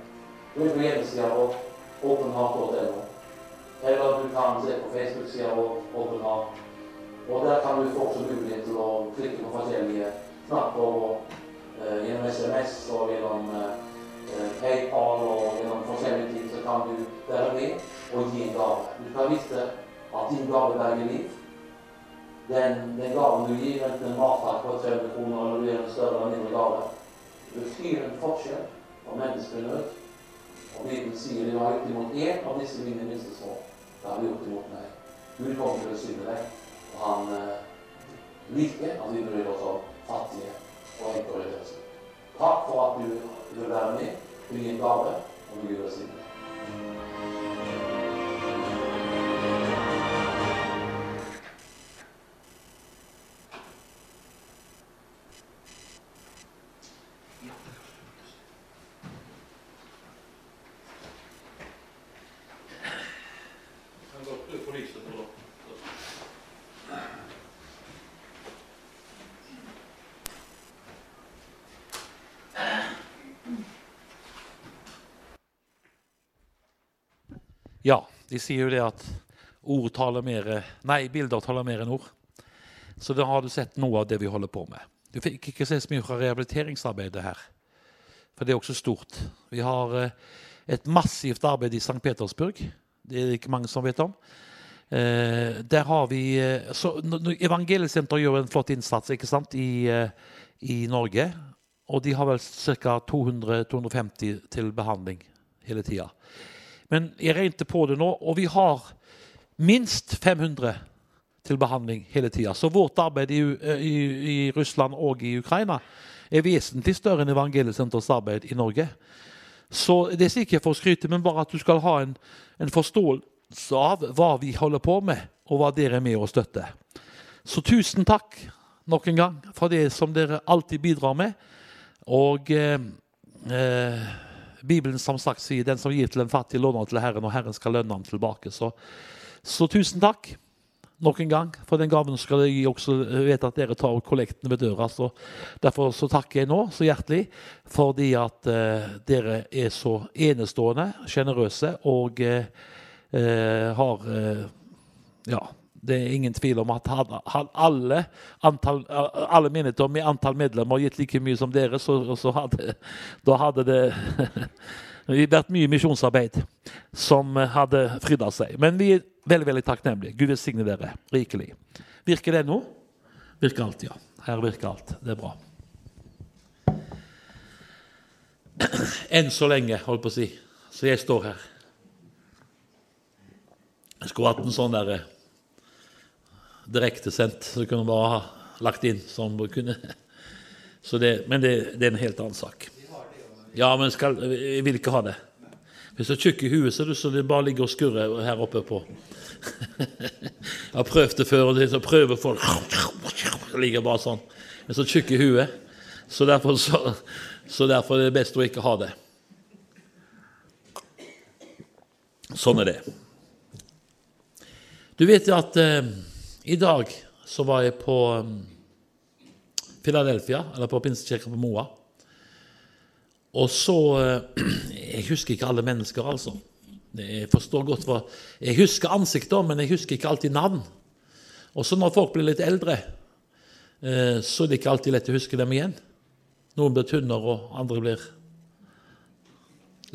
Du er på hjemmesida vår openheart.no. Eller du kan se på Facebook-sida vår Open hav. Og der kan du få også mulighet til å klikke på forskjellige knapper og, uh, gjennom SMS og gjennom uh, PayPal og gjennom forskjellige ting, så kan du være med og gi en gave. Du kan vite at din gave berger liv. Den, den gaven du gir, enten en matpakke på 300 kroner eller du gir en større eller mindre gave, betyr en forskjell for mennesker i nød. Og Bibelen sier de har gjort imot én av disse mine minste små. Det har han gjort imot meg. Gud kommer til å syne deg. Og han eh, liker at vi bryr oss om fattige og enker. Takk for at du vil være med. Du gir en gave, og du gjør det siden. De sier jo det at ord taler mer Nei, bilder taler mer enn ord. Så da har du sett noe av det vi holder på med. Du fikk ikke se så mye fra rehabiliteringsarbeidet her, for det er også stort. Vi har eh, et massivt arbeid i St. Petersburg. Det er det ikke mange som vet om. Eh, der har vi eh, så, Evangeliesenteret gjør en flott innsats ikke sant, i, i Norge. Og de har vel ca. 200-250 til behandling hele tida. Men jeg regnet på det nå, og vi har minst 500 til behandling hele tida. Så vårt arbeid i, i, i Russland og i Ukraina er vesentlig større enn Evangeliesenterets arbeid i Norge. Så det er ikke for å skryte, men bare at du skal ha en, en forståelse av hva vi holder på med, og hva dere er med og støtter. Så tusen takk nok en gang for det som dere alltid bidrar med. Og eh, eh, Bibelen som sagt sier den som gir til en fattig, låner til Herren, og Herren skal lønne ham tilbake. Så, så tusen takk nok en gang for den gaven skal jeg også vite at dere tar kollekten ved døra. Så derfor så takker jeg nå så hjertelig fordi at eh, dere er så enestående, sjenerøse og eh, eh, har Ja. Det er ingen tvil om at hadde, hadde alle, antall, alle menigheter i antall medlemmer gitt like mye som dere, så, så hadde, da hadde det vært mye misjonsarbeid som hadde frydd seg. Men vi er veldig veldig takknemlige. Gud velsigne dere rikelig. Virker det nå? Virker alt, ja. Her virker alt. Det er bra. Enn så lenge, holdt på å si. Så jeg står her. Jeg skulle hatt en sånn derre direktesendt, så kunne bare ha lagt inn som kunne det, Men det, det er en helt annen sak. Ja, men skal, jeg vil ikke ha det. Hvis du er tjukk i huet, så så det bare ligger og skurrer her oppe på. Jeg har prøvd det før, og så prøver folk Det ligger bare sånn. Er så tjukk i huet, så derfor, så, så derfor er det best å ikke ha det. Sånn er det. Du vet jo at eh, i dag så var jeg på eh, Philadelphia, eller på Pinsekirka på Moa. Og så eh, Jeg husker ikke alle mennesker, altså. Jeg forstår godt hva Jeg husker ansikter, men jeg husker ikke alltid navn. Og så når folk blir litt eldre, eh, så er det ikke alltid lett å huske dem igjen. Noen blir tynnere, og andre blir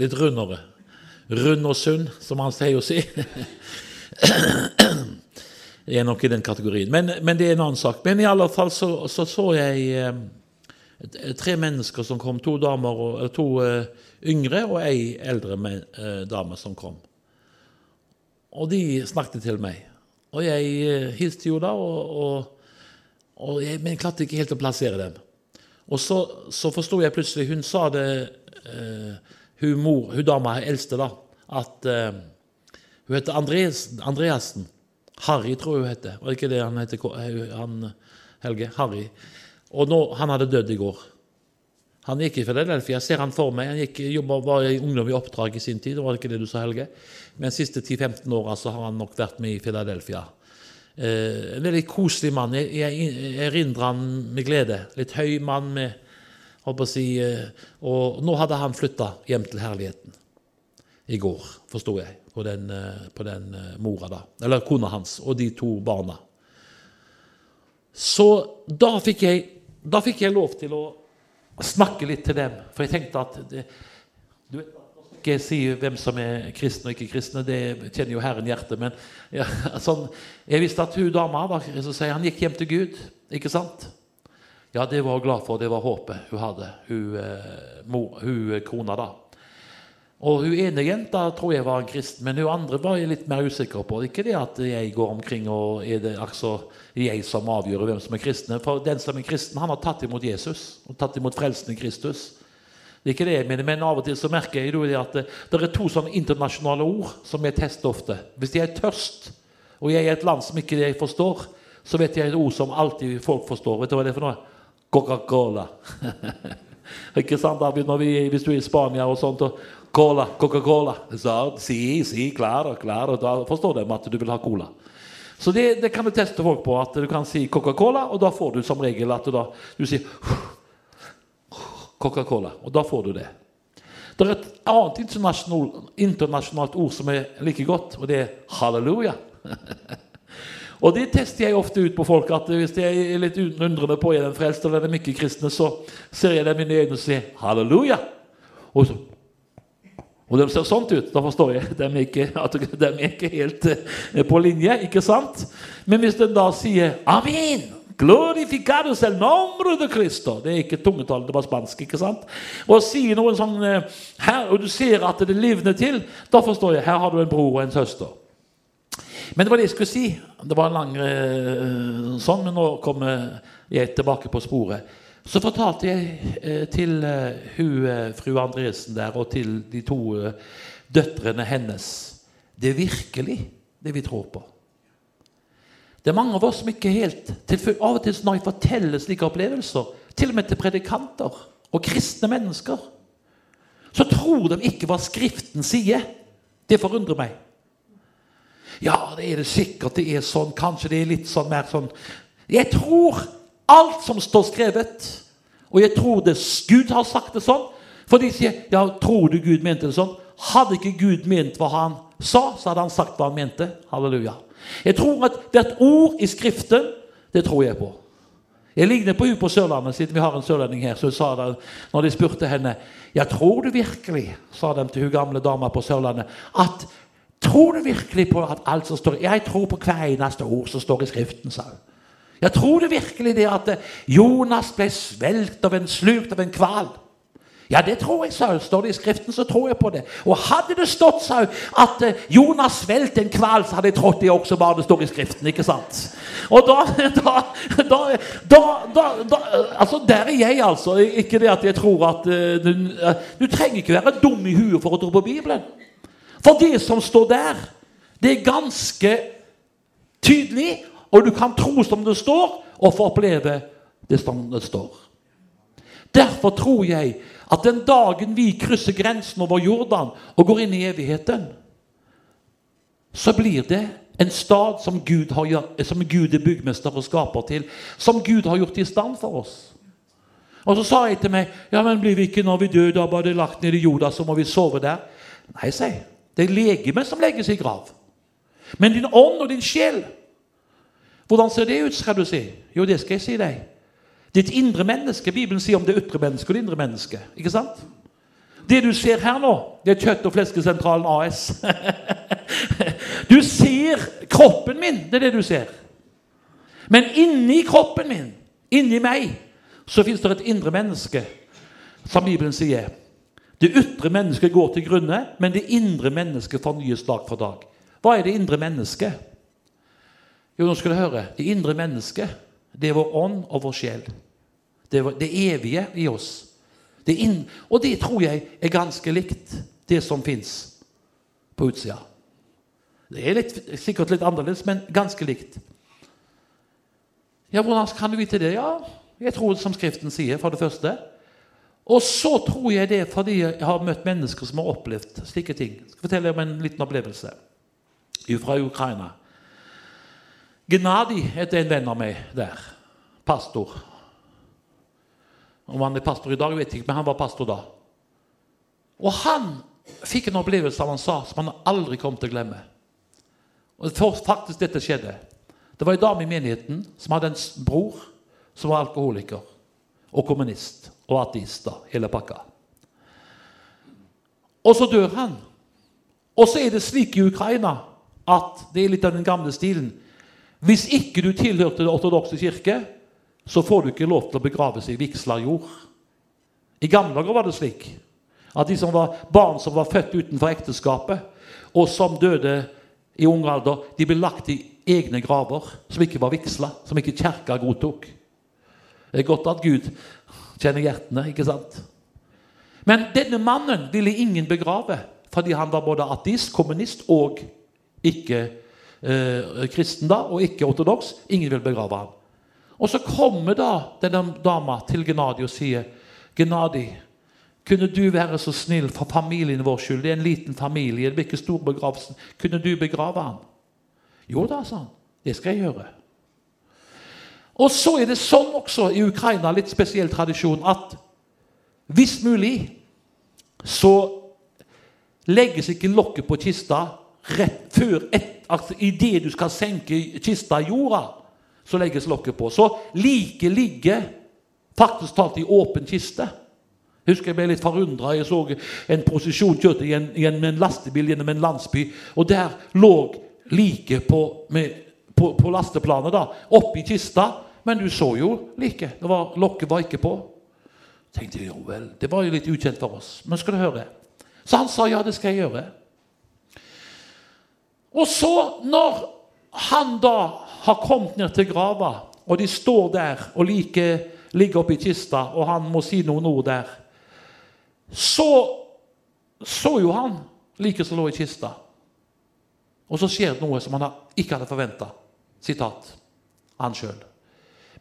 litt rundere. Rund og sunn, som han sier å si. Jeg er nok i den kategorien. Men, men det er en annen sak. Men i alle fall så så, så jeg eh, tre mennesker som kom. To damer, og, to eh, yngre og ei eldre eh, dame som kom. Og de snakket til meg. Og jeg hilste jo da, og, og, og jeg, men jeg klarte ikke helt å plassere dem. Og så, så forsto jeg plutselig Hun sa det, eh, hun, mor, hun dama eldste, da, at eh, Hun heter Andreas, Andreassen. Harry, tror jeg hun heter. Var ikke det han heter, eh, han, Helge? Harry. Og nå, han hadde dødd i går. Han gikk i Philadelphia. Jeg ser han for meg. Han gikk, jobbet, var i ungdom i oppdrag i sin tid. Var det ikke det du sa, Helge? Men de siste 10-15 åra så har han nok vært med i Philadelphia. Eh, en veldig koselig mann. Jeg, jeg, jeg erindrer han med glede. Litt høy mann med å si, eh, Og nå hadde han flytta hjem til herligheten. I går, forsto jeg, på den, eh, på den eh, mora, da. Eller kona hans og de to barna. Så da fikk jeg, da fikk jeg lov til å snakke litt til dem. For jeg tenkte at det, du vet, ikke si hvem som er kristne og ikke kristne, det kjenner jo Herren hjertet. Men ja, sånn, jeg visste at hun dama var, så sier han gikk hjem til Gud. Ikke sant? Ja, det var hun glad for. Det var håpet hun hadde, hun, eh, hun kona, da. Og hun ene jenta tror jeg var en kristen, men hun andre var jeg litt mer usikker på. Ikke det at jeg går omkring og er det altså jeg som avgjør hvem som er kristne. For den som er kristen, han har tatt imot Jesus og tatt imot frelsen i Kristus. Det er ikke det jeg mener, men av og til så merker jeg at det, det er to sånne internasjonale ord som jeg tester ofte. Hvis jeg er tørst, og jeg er i et land som ikke jeg forstår, så vet jeg et ord som alltid folk forstår. Vet du hva det er for noe? Coca-Cola. ikke sant, David? Vi, hvis du er i Spania og sånt, og Cola, Coca-Cola. Så, si, si, klaro, klaro. Da forstår de at du vil ha cola. Så det, det kan du teste folk på. At du kan si Coca-Cola, og da får du som regel at du, da, du sier Coca-Cola. Og da får du det. Det er et annet internasjonalt, internasjonalt ord som er like godt, og det er halleluja. og det tester jeg ofte ut på folk. at Hvis jeg er litt undrende på er den frelst eller den de ikke kristne, så ser jeg dem i øynene og sier halleluja. Og så og de ser sånn ut. Da forstår jeg de ikke, at de er ikke helt eh, på linje. ikke sant? Men hvis den da sier amen Glorificados el nombre de Cristo. Det er ikke tungetall, det var spansk. ikke sant? Og sier noen sånn eh, her, og du ser at det livner til, da forstår jeg. Her har du en bror og en søster. Men det var det jeg skulle si. Det var en lang eh, sånn, men nå kommer jeg tilbake på sporet. Så fortalte jeg eh, til eh, hun, eh, fru Andresen der og til de to døtrene hennes Det er virkelig det vi tror på. Det er mange av oss som ikke helt Av og til når jeg forteller slike opplevelser, til og med til predikanter og kristne mennesker, så tror de ikke hva Skriften sier. Det forundrer meg. Ja, det er det sikkert. Det er sånn. Kanskje det er litt sånn mer sånn Jeg tror alt som står skrevet. Og jeg tror det Gud har sagt det sånn. For de sier ja, tror du Gud mente det sånn? Hadde ikke Gud ment hva han sa, så hadde han sagt hva han mente. Halleluja. Jeg tror at hvert ord i Skriften, det tror jeg på. Jeg ligner på henne på Sørlandet, siden vi har en sørlending her. så sa det, når de spurte henne ja, tror du virkelig, sa de til hun gamle dama på Sørlandet, at tror du virkelig på at alt som står Jeg tror på hver eneste ord som står i Skriften, sa hun. Jeg tror du virkelig det at Jonas ble svelgt av en slukt av en hval? Ja, det tror jeg, sa hun. Står det i Skriften, så tror jeg på det. Og hadde det stått, sa hun, at eh, Jonas svelget en hval, så hadde jeg trådt det også bare det står i Skriften. ikke sant? Og da, da, da, da, da, Altså, der er jeg, altså. Ikke det at jeg tror at eh, du, eh, du trenger ikke være dum i huet for å tro på Bibelen. For det som står der, det er ganske tydelig, og du kan tro som det står, og få oppleve det som det står. Derfor tror jeg at den dagen vi krysser grensen over Jordan og går inn i evigheten, så blir det en stad som Gud, har, som Gud er byggmester og skaper til, som Gud har gjort i stand for oss. Og så sa jeg til meg ja, men blir vi ikke når vi dør, da bare lagt ned i jorda, så må vi sove der. Nei, sier jeg. Det er legemet som legges i grav. Men din ånd og din sjel Hvordan ser det ut, skal du si? Jo, det skal jeg si deg. Ditt indre menneske. Bibelen sier om det ytre mennesket og det indre mennesket. Ikke sant? Det du ser her nå, det er Kjøtt- og fleskesentralen AS. Du ser kroppen min. Det er det du ser. Men inni kroppen min, inni meg, så fins det et indre menneske, som Bibelen sier. Det ytre mennesket går til grunne, men det indre mennesket fornyes dag for dag. Hva er det indre mennesket? Jo, nå skal du høre. Det indre mennesket, det er vår ånd og vår sjel. Det er det evige i oss. Det og det tror jeg er ganske likt det som fins på utsida. Det er litt, sikkert litt annerledes, men ganske likt. Ja, Hvordan kan du vite det? Ja, Jeg tror som Skriften sier, for det første. Og så tror jeg det fordi jeg har møtt mennesker som har opplevd slike ting. Jeg skal fortelle om en liten opplevelse fra Ukraina. Gnadi heter en venn av meg der. Pastor. Om han er pastor i dag, vet jeg ikke, men han var pastor da. Og han fikk en opplevelse av han sa som han aldri kom til å glemme. Og faktisk dette skjedde. Det var en dame i menigheten som hadde en bror som var alkoholiker og kommunist og ateist. da, hele pakka. Og så dør han. Og så er det slik i Ukraina at det er litt av den gamle stilen. Hvis ikke du tilhørte den ortodokse kirke, så får du ikke lov til å begraves i vigsla jord. I gamle dager var det slik at de som var barn som var født utenfor ekteskapet, og som døde i ung alder, de ble lagt i egne graver som ikke var vigsla, som ikke kirka godtok. Det er godt at Gud kjenner hjertene, ikke sant? Men denne mannen ville ingen begrave, fordi han var både ateist, kommunist og ikke eh, kristen da, og ikke ortodoks. Ingen vil begrave ham. Og så kommer da denne dama til Gennadi og sier Gennadi, kunne du være så snill for familien vår skyld? Det er en liten familie, det blir ikke stor begravelse. Kunne du begrave ham? Jo da, sa han. Det skal jeg gjøre. Og så er det sånn også i Ukraina, litt spesiell tradisjon, at hvis mulig så legges ikke lokket på kista rett før et, altså Idet du skal senke kista i jorda, så legges lokket på. Så liket ligger faktisk talt i åpen kiste. Jeg husker jeg ble litt forundra. Jeg så en prosesjon kjørte i en, med en lastebil gjennom en landsby, og der lå liket på, på, på lasteplanet da, oppi kista. Men du så jo liket. Lokket var ikke på. tenkte jo vel, Det var jo litt ukjent for oss. Men skal du høre. Så han sa ja, det skal jeg gjøre. Og så, når han da har kommet ned til grava, og de står der og like, ligger oppi kista, og han må si noen ord der, så så jo han liket som lå i kista. Og så skjer det noe som han ikke hadde forventa. Sitat han sjøl.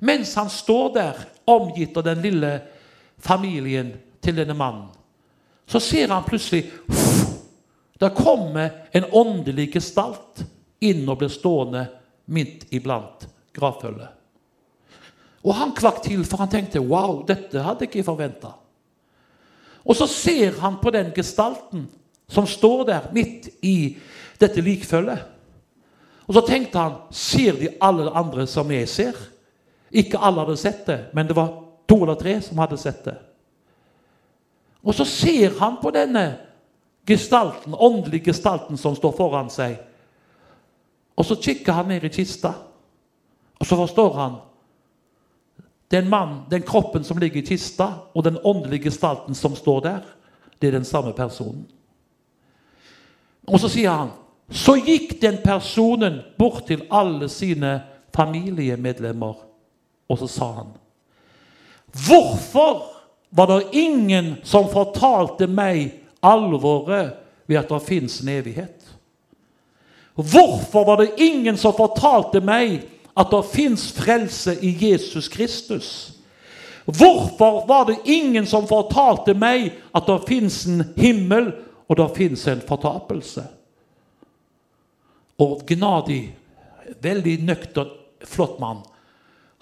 Mens han står der, omgitt av den lille familien til denne mannen, så ser han plutselig Der kommer en åndelig gestalt inn og blir stående midt iblant gravfølget. Og han kvakk til, for han tenkte wow, dette hadde jeg ikke forventa. Og så ser han på den gestalten som står der midt i dette likfølget. Og så tenkte han ser de alle andre som jeg ser? Ikke alle hadde sett det, men det var to eller tre som hadde sett det. Og så ser han på denne gestalten, åndelig gestalten som står foran seg. Og så kikker han ned i kista, og så forstår han den, mann, den kroppen som ligger i kista, og den åndelige gestalten som står der, det er den samme personen. Og så sier han Så gikk den personen bort til alle sine familiemedlemmer, og så sa han Hvorfor var det ingen som fortalte meg alvoret ved at det fins en evighet? Hvorfor var det ingen som fortalte meg at det fins frelse i Jesus Kristus? Hvorfor var det ingen som fortalte meg at det fins en himmel, og det fins en fortapelse? Og Gnadi, veldig nøktern, flott mann,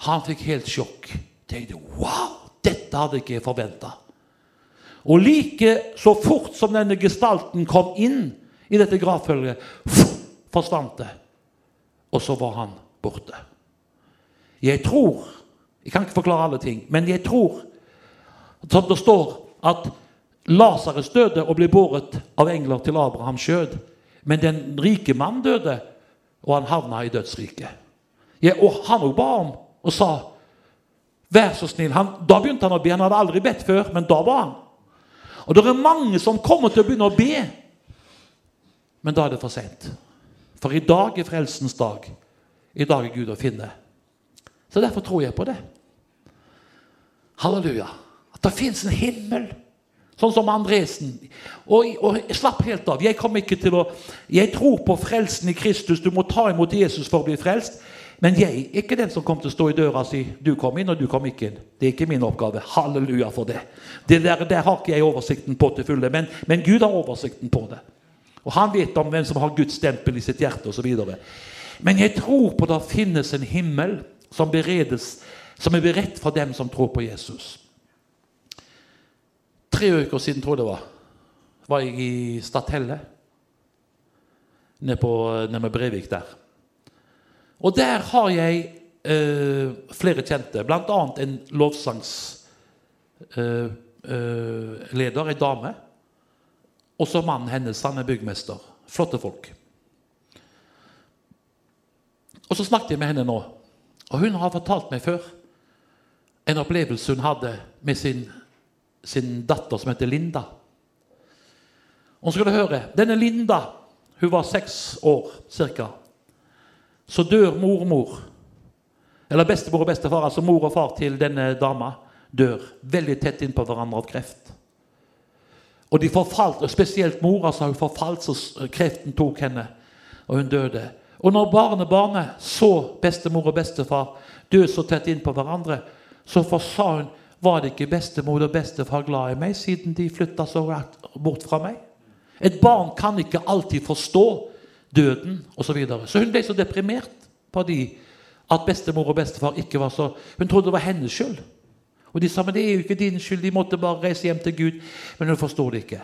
han fikk helt sjokk. Tenkte wow, dette hadde ikke jeg forventa. Og like så fort som denne gestalten kom inn i dette gravfølget, forsvant det. Og så var han borte. Jeg tror Jeg kan ikke forklare alle ting, men jeg tror som det står at Lasarus døde og ble båret av engler til Abrahams skjød. Men den rike mann døde, og han havna i dødsriket. Ja, og han òg ba om og sa Vær så snill. Han, da begynte han å be. Han hadde aldri bedt før, men da var han. Og det er mange som kommer til å begynne å be, men da er det for seint. For i dag er frelsens dag. I dag er Gud å finne. Så derfor tror jeg på det. Halleluja. At det fins en himmel. Sånn som Andresen. Og, og slapp helt av. Jeg å Jeg tror på frelsen i Kristus. Du må ta imot Jesus for å bli frelst. Men jeg er ikke den som kommer til å stå i døra og si 'du kom inn, og du kom ikke inn'. Det er ikke min oppgave. Halleluja for det. det der, der har ikke jeg oversikten på til fulle, men, men Gud har oversikten på det. Og han vet om hvem som har Guds stempel i sitt hjerte osv. Men jeg tror på det finnes en himmel som, beredes, som er beredt for dem som tror på Jesus. Tre uker siden, tror jeg det var, var jeg i Stathelle. Nede, på, nede Brevik der. Og der har jeg eh, flere kjente, bl.a. en lovsangsleder, eh, eh, ei dame. Og så mannen hennes, han er byggmester. Flotte folk. Og så snakket jeg med henne nå, og hun har fortalt meg før en opplevelse hun hadde med sin, sin datter som heter Linda. Og så skal du høre, Denne Linda hun var seks år ca. Så dør mormor, eller bestemor og bestefar, altså mor og far til denne dama, dør veldig tett innpå hverandre av kreft. Og de forfalt, og Spesielt mora altså, hun forfalt, så kreften tok henne, og hun døde. Og når barnebarnet så bestemor og bestefar dø så tett innpå hverandre, så sa hun var det ikke bestemor og bestefar glad i meg siden de flytta så bort fra meg? Et barn kan ikke alltid forstå døden osv. Så, videre. så hun ble så deprimert på de at bestemor og bestefar ikke var så Hun trodde det var hennes skyld. Og de sa men det er jo ikke din skyld, de måtte bare reise hjem til Gud. Men hun forstod det ikke.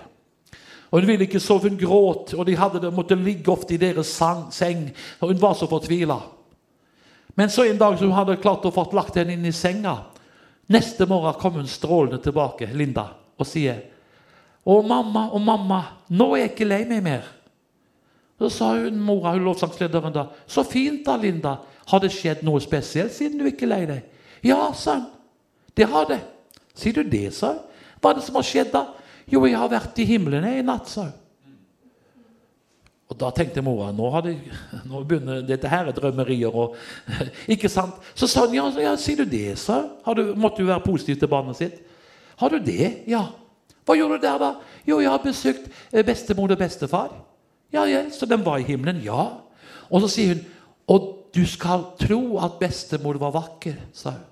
Og Hun ville ikke sove, hun gråt, og de hadde det, måtte ligge ofte i deres seng. og Hun var så fortvila. Men så en dag som hun hadde klart å få lagt henne inn i senga. Neste morgen kom hun strålende tilbake, Linda, og sier 'Å, mamma, å mamma, nå er jeg ikke lei meg mer.' Så sa hun mora, hun lovsangslederen da, 'Så fint da, Linda. Har det skjedd noe spesielt siden du ikke er lei deg?' 'Ja', sa hun. 'Det har det.' 'Sier du det', sa hun. 'Hva er det som har skjedd, da?' 'Jo, jeg har vært i himmelen i natt', sa hun. Og Da tenkte mora nå, hadde, nå begynner dette her er drømmerier. Og, ikke sant? Så sa hun ja, ja sier du det, sa hun. Måtte du være positiv til barnet sitt? Har du det? Ja. Hva gjorde du der, da? Jo, jeg har besøkt eh, bestemor og bestefar. Ja, ja, Så den var i himmelen? Ja. Og så sier hun og du skal tro at bestemor var vakker, sa hun.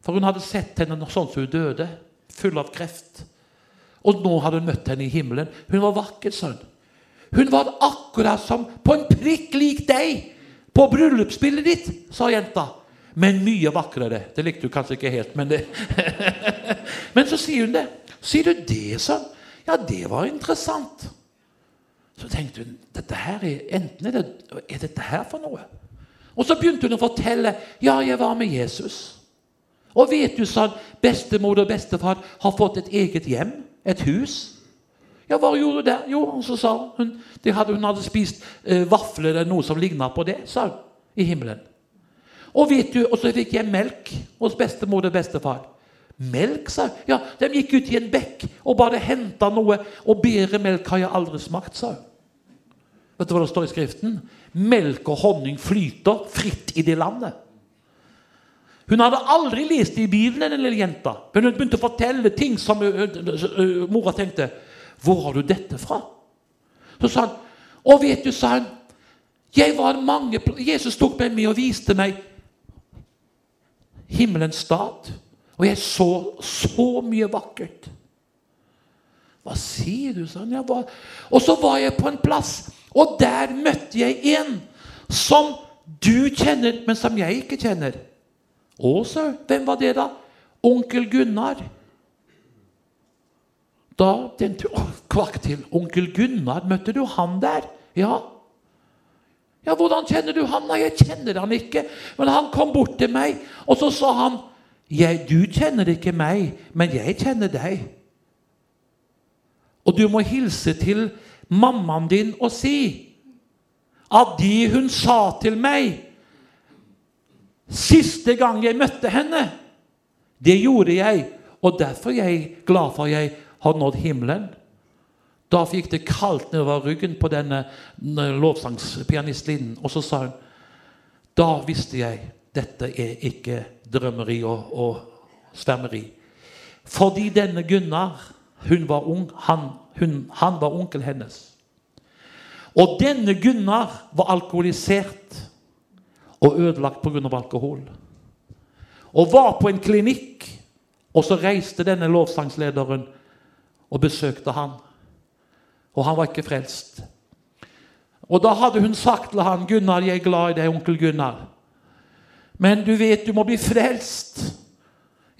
For hun hadde sett henne sånn som hun døde, full av kreft. Og nå hadde hun møtt henne i himmelen. Hun var vakker, sa hun. Hun var akkurat som på en prikk lik deg på bryllupsbildet ditt, sa jenta. Men mye vakrere. Det likte hun kanskje ikke helt, men det Men så sier hun det. Sier du det, sa hun? Ja, det var interessant. Så tenkte hun dette her er, enten er, det, er dette her for noe? Og så begynte hun å fortelle. Ja, jeg var med Jesus. Og vet du, sa han, bestemor og bestefar har fått et eget hjem. Et hus. Ja, hva gjorde du der? Jo, og så sa hun hadde, hun hadde spist eh, vafler eller noe som ligna på det, sa hun, i himmelen. Og vet du, og så fikk jeg melk hos bestemor og bestefar. Melk, sa hun. Ja, de gikk ut i en bekk og bare henta noe. Og bedre melk har jeg aldri smakt, sa hun. Vet du hva det står i Skriften? Melk og honning flyter fritt i det landet. Hun hadde aldri lest det i Bibelen, den lille jenta. Men hun begynte å fortelle ting som mora tenkte hvor har du dette fra? Så sa han, og vet du, sa han, jeg var mange, Jesus tok meg med og viste meg himmelens stat. Og jeg så så mye vakkert. Hva sier du, sa han. Og så var jeg på en plass, og der møtte jeg en som du kjenner, men som jeg ikke kjenner. Å, sir, Hvem var det, da? Onkel Gunnar. Da tenkte jeg kvakk til. Onkel Gunnar, møtte du han der? Ja. Ja, hvordan kjenner du han? Nei, jeg kjenner han ikke. Men han kom bort til meg, og så sa han jeg, Du kjenner ikke meg, men jeg kjenner deg. Og du må hilse til mammaen din å si at de hun sa til meg Siste gang jeg møtte henne, det gjorde jeg, og derfor er jeg glad for jeg har nådd himmelen. Da fikk det kaldt nedover ryggen på denne lovsangspianistlinnen, og så sa hun Da visste jeg dette er ikke drømmeri og, og svermeri. Fordi denne Gunnar, hun var ung, han, hun, han var onkel hennes. Og denne Gunnar var alkoholisert og ødelagt pga. alkohol. Og var på en klinikk, og så reiste denne lovsangslederen og besøkte han. Og han var ikke frelst. Og da hadde hun sagt til han, 'Gunnar, jeg er glad i deg, onkel Gunnar.' Men du vet, du må bli frelst.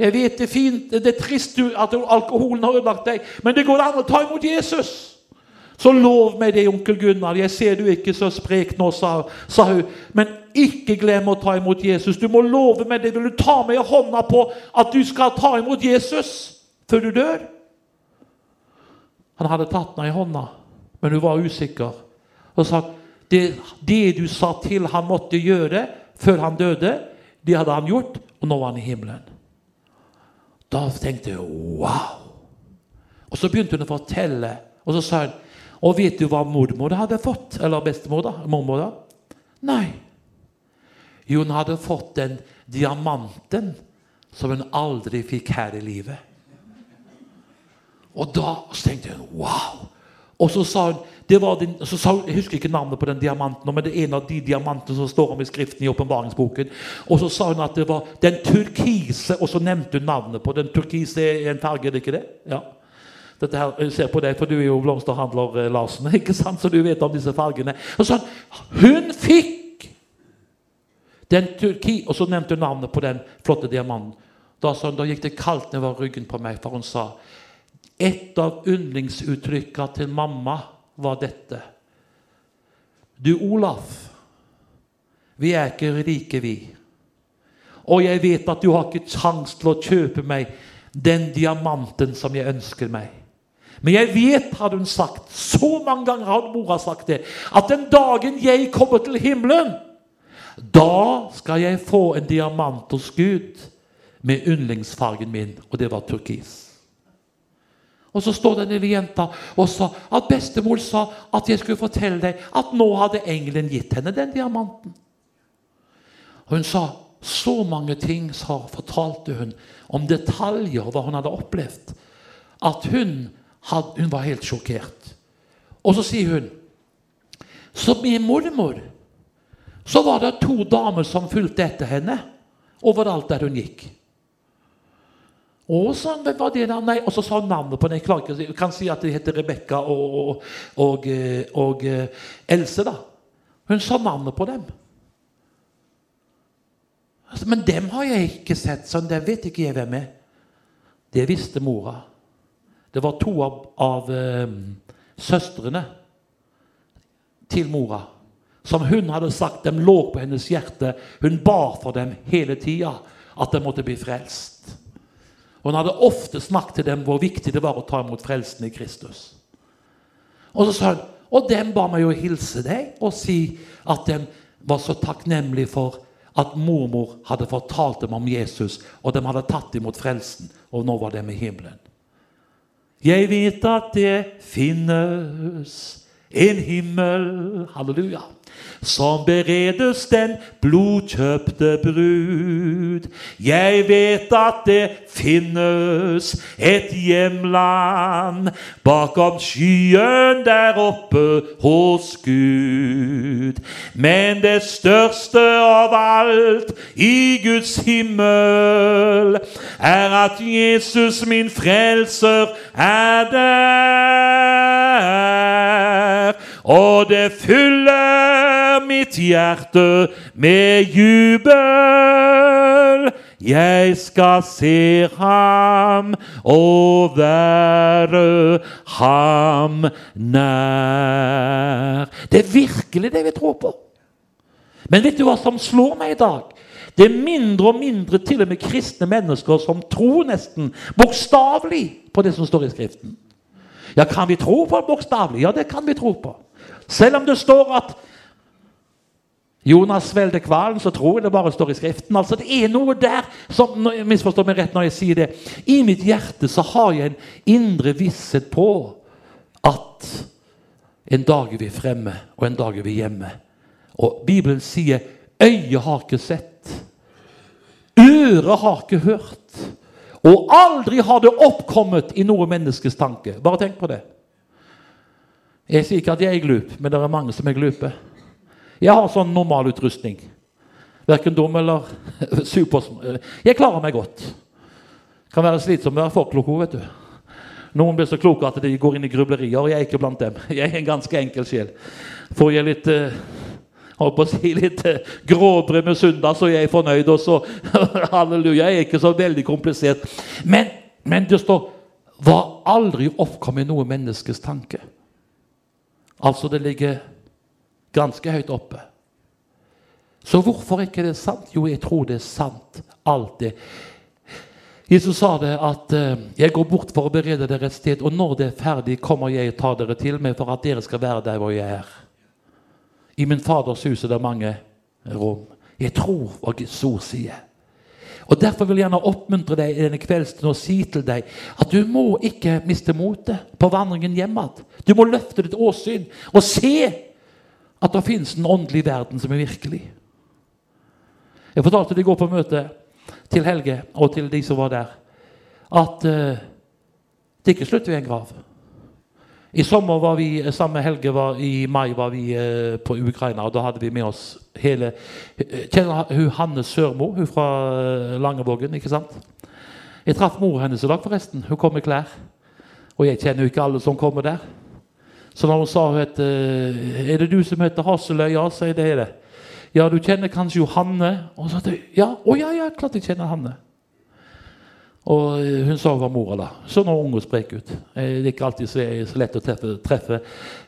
Jeg vet det er fint, det er trist at alkoholen har ødelagt deg, men det går an å ta imot Jesus. Så lov meg det, onkel Gunnar. Jeg ser du ikke så sprek nå, sa, sa, hun. Men ikke glem å ta imot Jesus. Du må love meg det. Vil du ta meg i hånda på at du skal ta imot Jesus før du dør? Han hadde tatt henne i hånda, men hun var usikker. Og sa det, det du sa til han måtte gjøre før han døde, det hadde han gjort, og nå var han i himmelen. Da tenkte jeg wow. Og så begynte hun å fortelle, og så sa hun Og vet du hva mormor hadde fått? Eller bestemor, da? Mormor, da? Nei. Jo, hun hadde fått den diamanten som hun aldri fikk her i livet. Og da tenkte hun wow. Og så sa hun så sa, Jeg husker ikke navnet på den diamanten, men det er en av de diamantene som står om i skriften i åpenbaringsboken. Og så sa hun at det var den turkise, og så nevnte hun navnet på den turkise er en farge, er det ikke det? Ja. Dette her, jeg ser på deg, for du er jo blomsterhandler, eh, Larsen, ikke sant? så du vet om disse fargene. Og så, Hun fikk den turki, Og så nevnte hun navnet på den flotte diamanten. Da, sa hun, da gikk det kaldt nedover ryggen på meg, for hun sa et av yndlingsuttrykka til mamma var dette. Du, Olaf, vi er ikke rike, vi. Og jeg vet at du har ikke kjangs til å kjøpe meg den diamanten som jeg ønsker meg. Men jeg vet, hadde hun sagt, så mange ganger hadde mora sagt det, at den dagen jeg kommer til himmelen, da skal jeg få en diamant hos Gud med yndlingsfargen min, og det var turkis. Og så står den lille jenta og sa at bestemor sa at jeg skulle fortelle deg at nå hadde engelen gitt henne den diamanten. Og Hun sa så mange ting, sa, fortalte hun om detaljer hva hun hadde opplevd, at hun, had, hun var helt sjokkert. Og så sier hun Så min mormor så var det to damer som fulgte etter henne overalt der hun gikk. Og så, hvem var det der? Nei, og så sa hun navnet på den. Jeg klarer ikke, kan si at de heter Rebekka og, og, og, eh, og, eh, Else. da. Hun sa navnet på dem. Altså, men dem har jeg ikke sett, sånn det vet ikke jeg hvem er. Det visste mora. Det var to av, av um, søstrene til mora som hun hadde sagt dem lå på hennes hjerte. Hun bar for dem hele tida at de måtte bli frelst. Og han hadde ofte snakket til dem hvor viktig det var å ta imot frelsen i Kristus. Og så sa hun, og dem ba meg jo hilse deg og si at de var så takknemlige for at mormor hadde fortalt dem om Jesus, og de hadde tatt imot frelsen, og nå var de i himmelen. Jeg vet at det finnes en himmel Halleluja som beredes den blodkjøpte brud. Jeg vet at det finnes et hjemland bakom skyen der oppe hos Gud. Men det største av alt i Guds himmel er at Jesus, min frelser, er der. Og det fyller mitt hjerte med jubel. Jeg skal se ham og være ham nær. Det er virkelig det vi tror på. Men vet du hva som slår meg i dag? Det er mindre og mindre til og med kristne mennesker som tror nesten bokstavelig på det som står i Skriften. Ja, Kan vi tro på det bokstavelig? Ja, det kan vi tro på. Selv om det står at Jonas svelget hvalen, så tror jeg det bare står i Skriften. Altså, Det er noe der som misforstår Misforstå meg rett når jeg sier det. I mitt hjerte så har jeg en indre visshet på at en dag er vi fremme, og en dag er vi hjemme. Og Bibelen sier øyet har ikke sett, øret har ikke hørt, og aldri har det oppkommet i noe menneskes tanke. Bare tenk på det. Jeg sier ikke at jeg er glup, men det er mange som er glupe. Jeg har sånn normalutrustning. Verken dum eller super... Jeg klarer meg godt. Kan være slitsom å være for klok, vet du. Noen blir så kloke at de går inn i grublerier. og Jeg er ikke blant dem. Jeg er en ganske enkel sjel. Får jeg litt eh, holdt på å si litt eh, gråbrød med søndag, så er jeg fornøyd. Og så halleluja. Jeg er ikke så veldig komplisert. Men, men det står var aldri oppkommet noe menneskes tanke. Altså, det ligger ganske høyt oppe. Så hvorfor ikke det er sant? Jo, jeg tror det er sant, alltid. Jesus sa det at eh, 'jeg går bort for å berede dere et sted', 'og når det er ferdig, kommer jeg og tar dere til meg, for at dere skal være der hvor jeg er'. I min Faders hus er det mange rom. Jeg tror hva Guds ord sier. Og Derfor vil jeg gjerne oppmuntre deg i denne kvelden og si til deg at du må ikke miste motet på vandringen hjem igjen. Du må løfte ditt åsyn og se at det finnes en åndelig verden som er virkelig. Jeg fortalte det i går på møte til Helge og til de som var der, at eh, det er ikke slutt ved en grav. I sommer var vi sammen med Helge var, I mai var vi eh, på Ukraina, og da hadde vi med oss hele eh, Kjenner hun Hanne Sørmo, hun fra eh, Langevågen? ikke sant? Jeg traff mor hennes i dag, forresten. Hun kom med klær. Og jeg kjenner jo ikke alle som kommer der. Så når hun sa hun het, eh, Er det du som heter Hasseløy? Ja, sier det er det. Ja, du kjenner kanskje Johanne? Og så ja, å ja, ja, klart jeg kjenner Hanne. Og hun sa hun var mora da. Så nå ung og sprek ut. Eh, Det er ikke alltid så, lett å treffe, treffe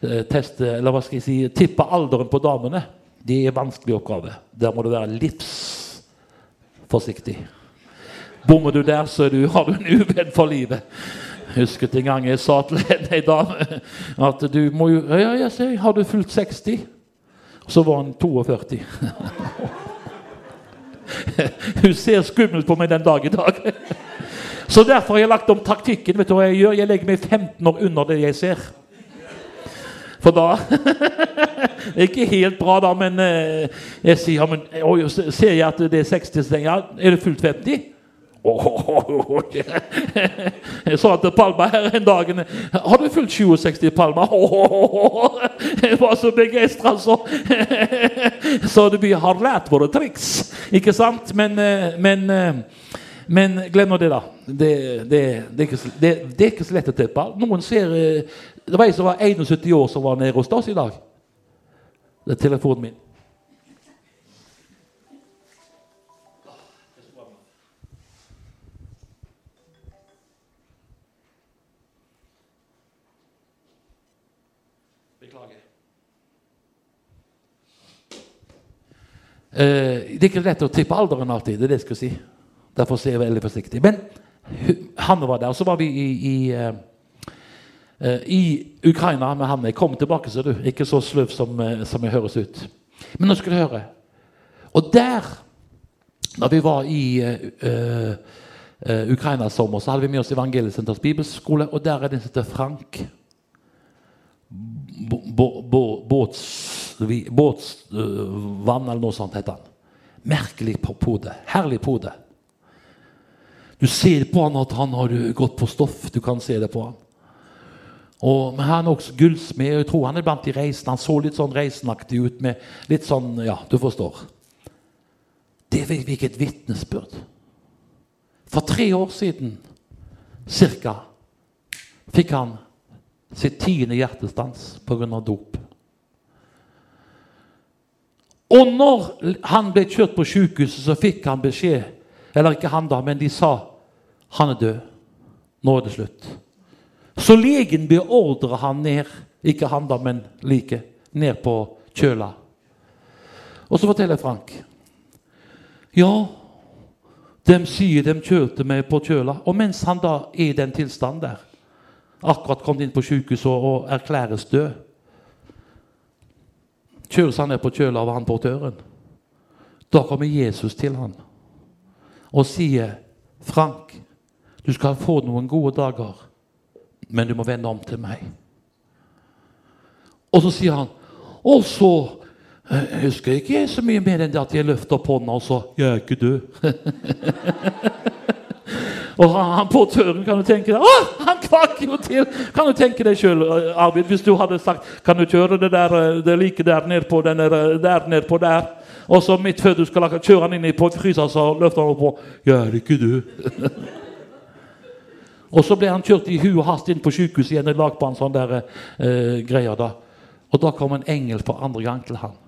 eh, teste, eller hva skal jeg si, tippe alderen på damene. Det er vanskelig oppgave. Der må du være livsforsiktig. Bommer du der, så du, har du en uvenn for livet. Husket en gang jeg sa til en dame at du må jo Ja, ja, jeg har du fulgt 60? Så var han 42. Hun ser skummelt på meg den dag i dag. Så derfor har jeg lagt om taktikken. Vet du hva Jeg gjør? Jeg legger meg 15 år under det jeg ser. For da Det er ikke helt bra, da, men eh, jeg sier ja, men, oi, Ser jeg at det er 60, så ja, er det fullt 50? Åh, Jeg sa til Palma her en dag Har du fulgt 67, Palma? Åh, Jeg var så begeistra, så Så vi har lært våre triks, ikke sant? Men, eh, men, eh, men glem nå det, da. Det, det, det, er ikke, det er ikke så lett å tippe. Noen ser eh, Det var en som var 71 år, som var nede hos oss i dag. Det er telefonen min. Beklager. Eh, det er ikke lett å tippe alderen alltid. det er det jeg skal si. Derfor er jeg veldig forsiktig. Men han var der. Så var vi i, i, eh, i Ukraina med han. Jeg kom tilbake, ser du. Ikke så sløv som, eh, som jeg høres ut. Men nå skal du høre. Og der, da vi var i uh, eh, Ukraina sommer, så hadde vi med oss Evangeliesenters bibelskole, og der er det en som heter Frank Båtsvann, eller noe sånt heter han. Merkelig på pode. Herlig pode. Du ser på han at han har gått på stoff. Du kan se det på han. Og, men han er også gullsmed. Jeg tror han er blant de reisende. Han så litt sånn reisenaktig ut med litt sånn Ja, du forstår. Det er hvilket vitnesbyrd. For tre år siden cirka fikk han sitt tiende hjertestans pga. dop. Og når han ble kjørt på sykehuset, så fikk han beskjed Eller ikke han, da, men de sa han er død. Nå er det slutt. Så legen beordrer han ned, ikke han da, men like, ned på kjøla. Og så forteller Frank. Ja, de sier de kjørte meg på kjøla. Og mens han da er i den tilstanden der, akkurat kommet inn på sykehuset og, erklæres død kjøres han ned på kjøla av han portøren. Da kommer Jesus til han og sier, 'Frank, du skal få noen gode dager, men du må vende om til meg.' Og så sier han, 'Og så jeg husker jeg ikke så mye mer enn det at jeg løfter opp hånda og så 'Jeg er ikke død'. Og han, han portøren, kan du tenke deg Åh, Han kvakk jo til! Kan du tenke deg sjøl, Arvid, hvis du hadde sagt Kan du kjøre det der eh, det like der ned på den eh, der ned på der? Og så midt før du skal kjøre han inn i på frysa, så løfter han opp på 'Jeg er ikke du? og så ble han kjørt i hu og hast inn på sykehuset igjen og lagt på en sånn der eh, greier da. Og da kom en engel for andre gang til han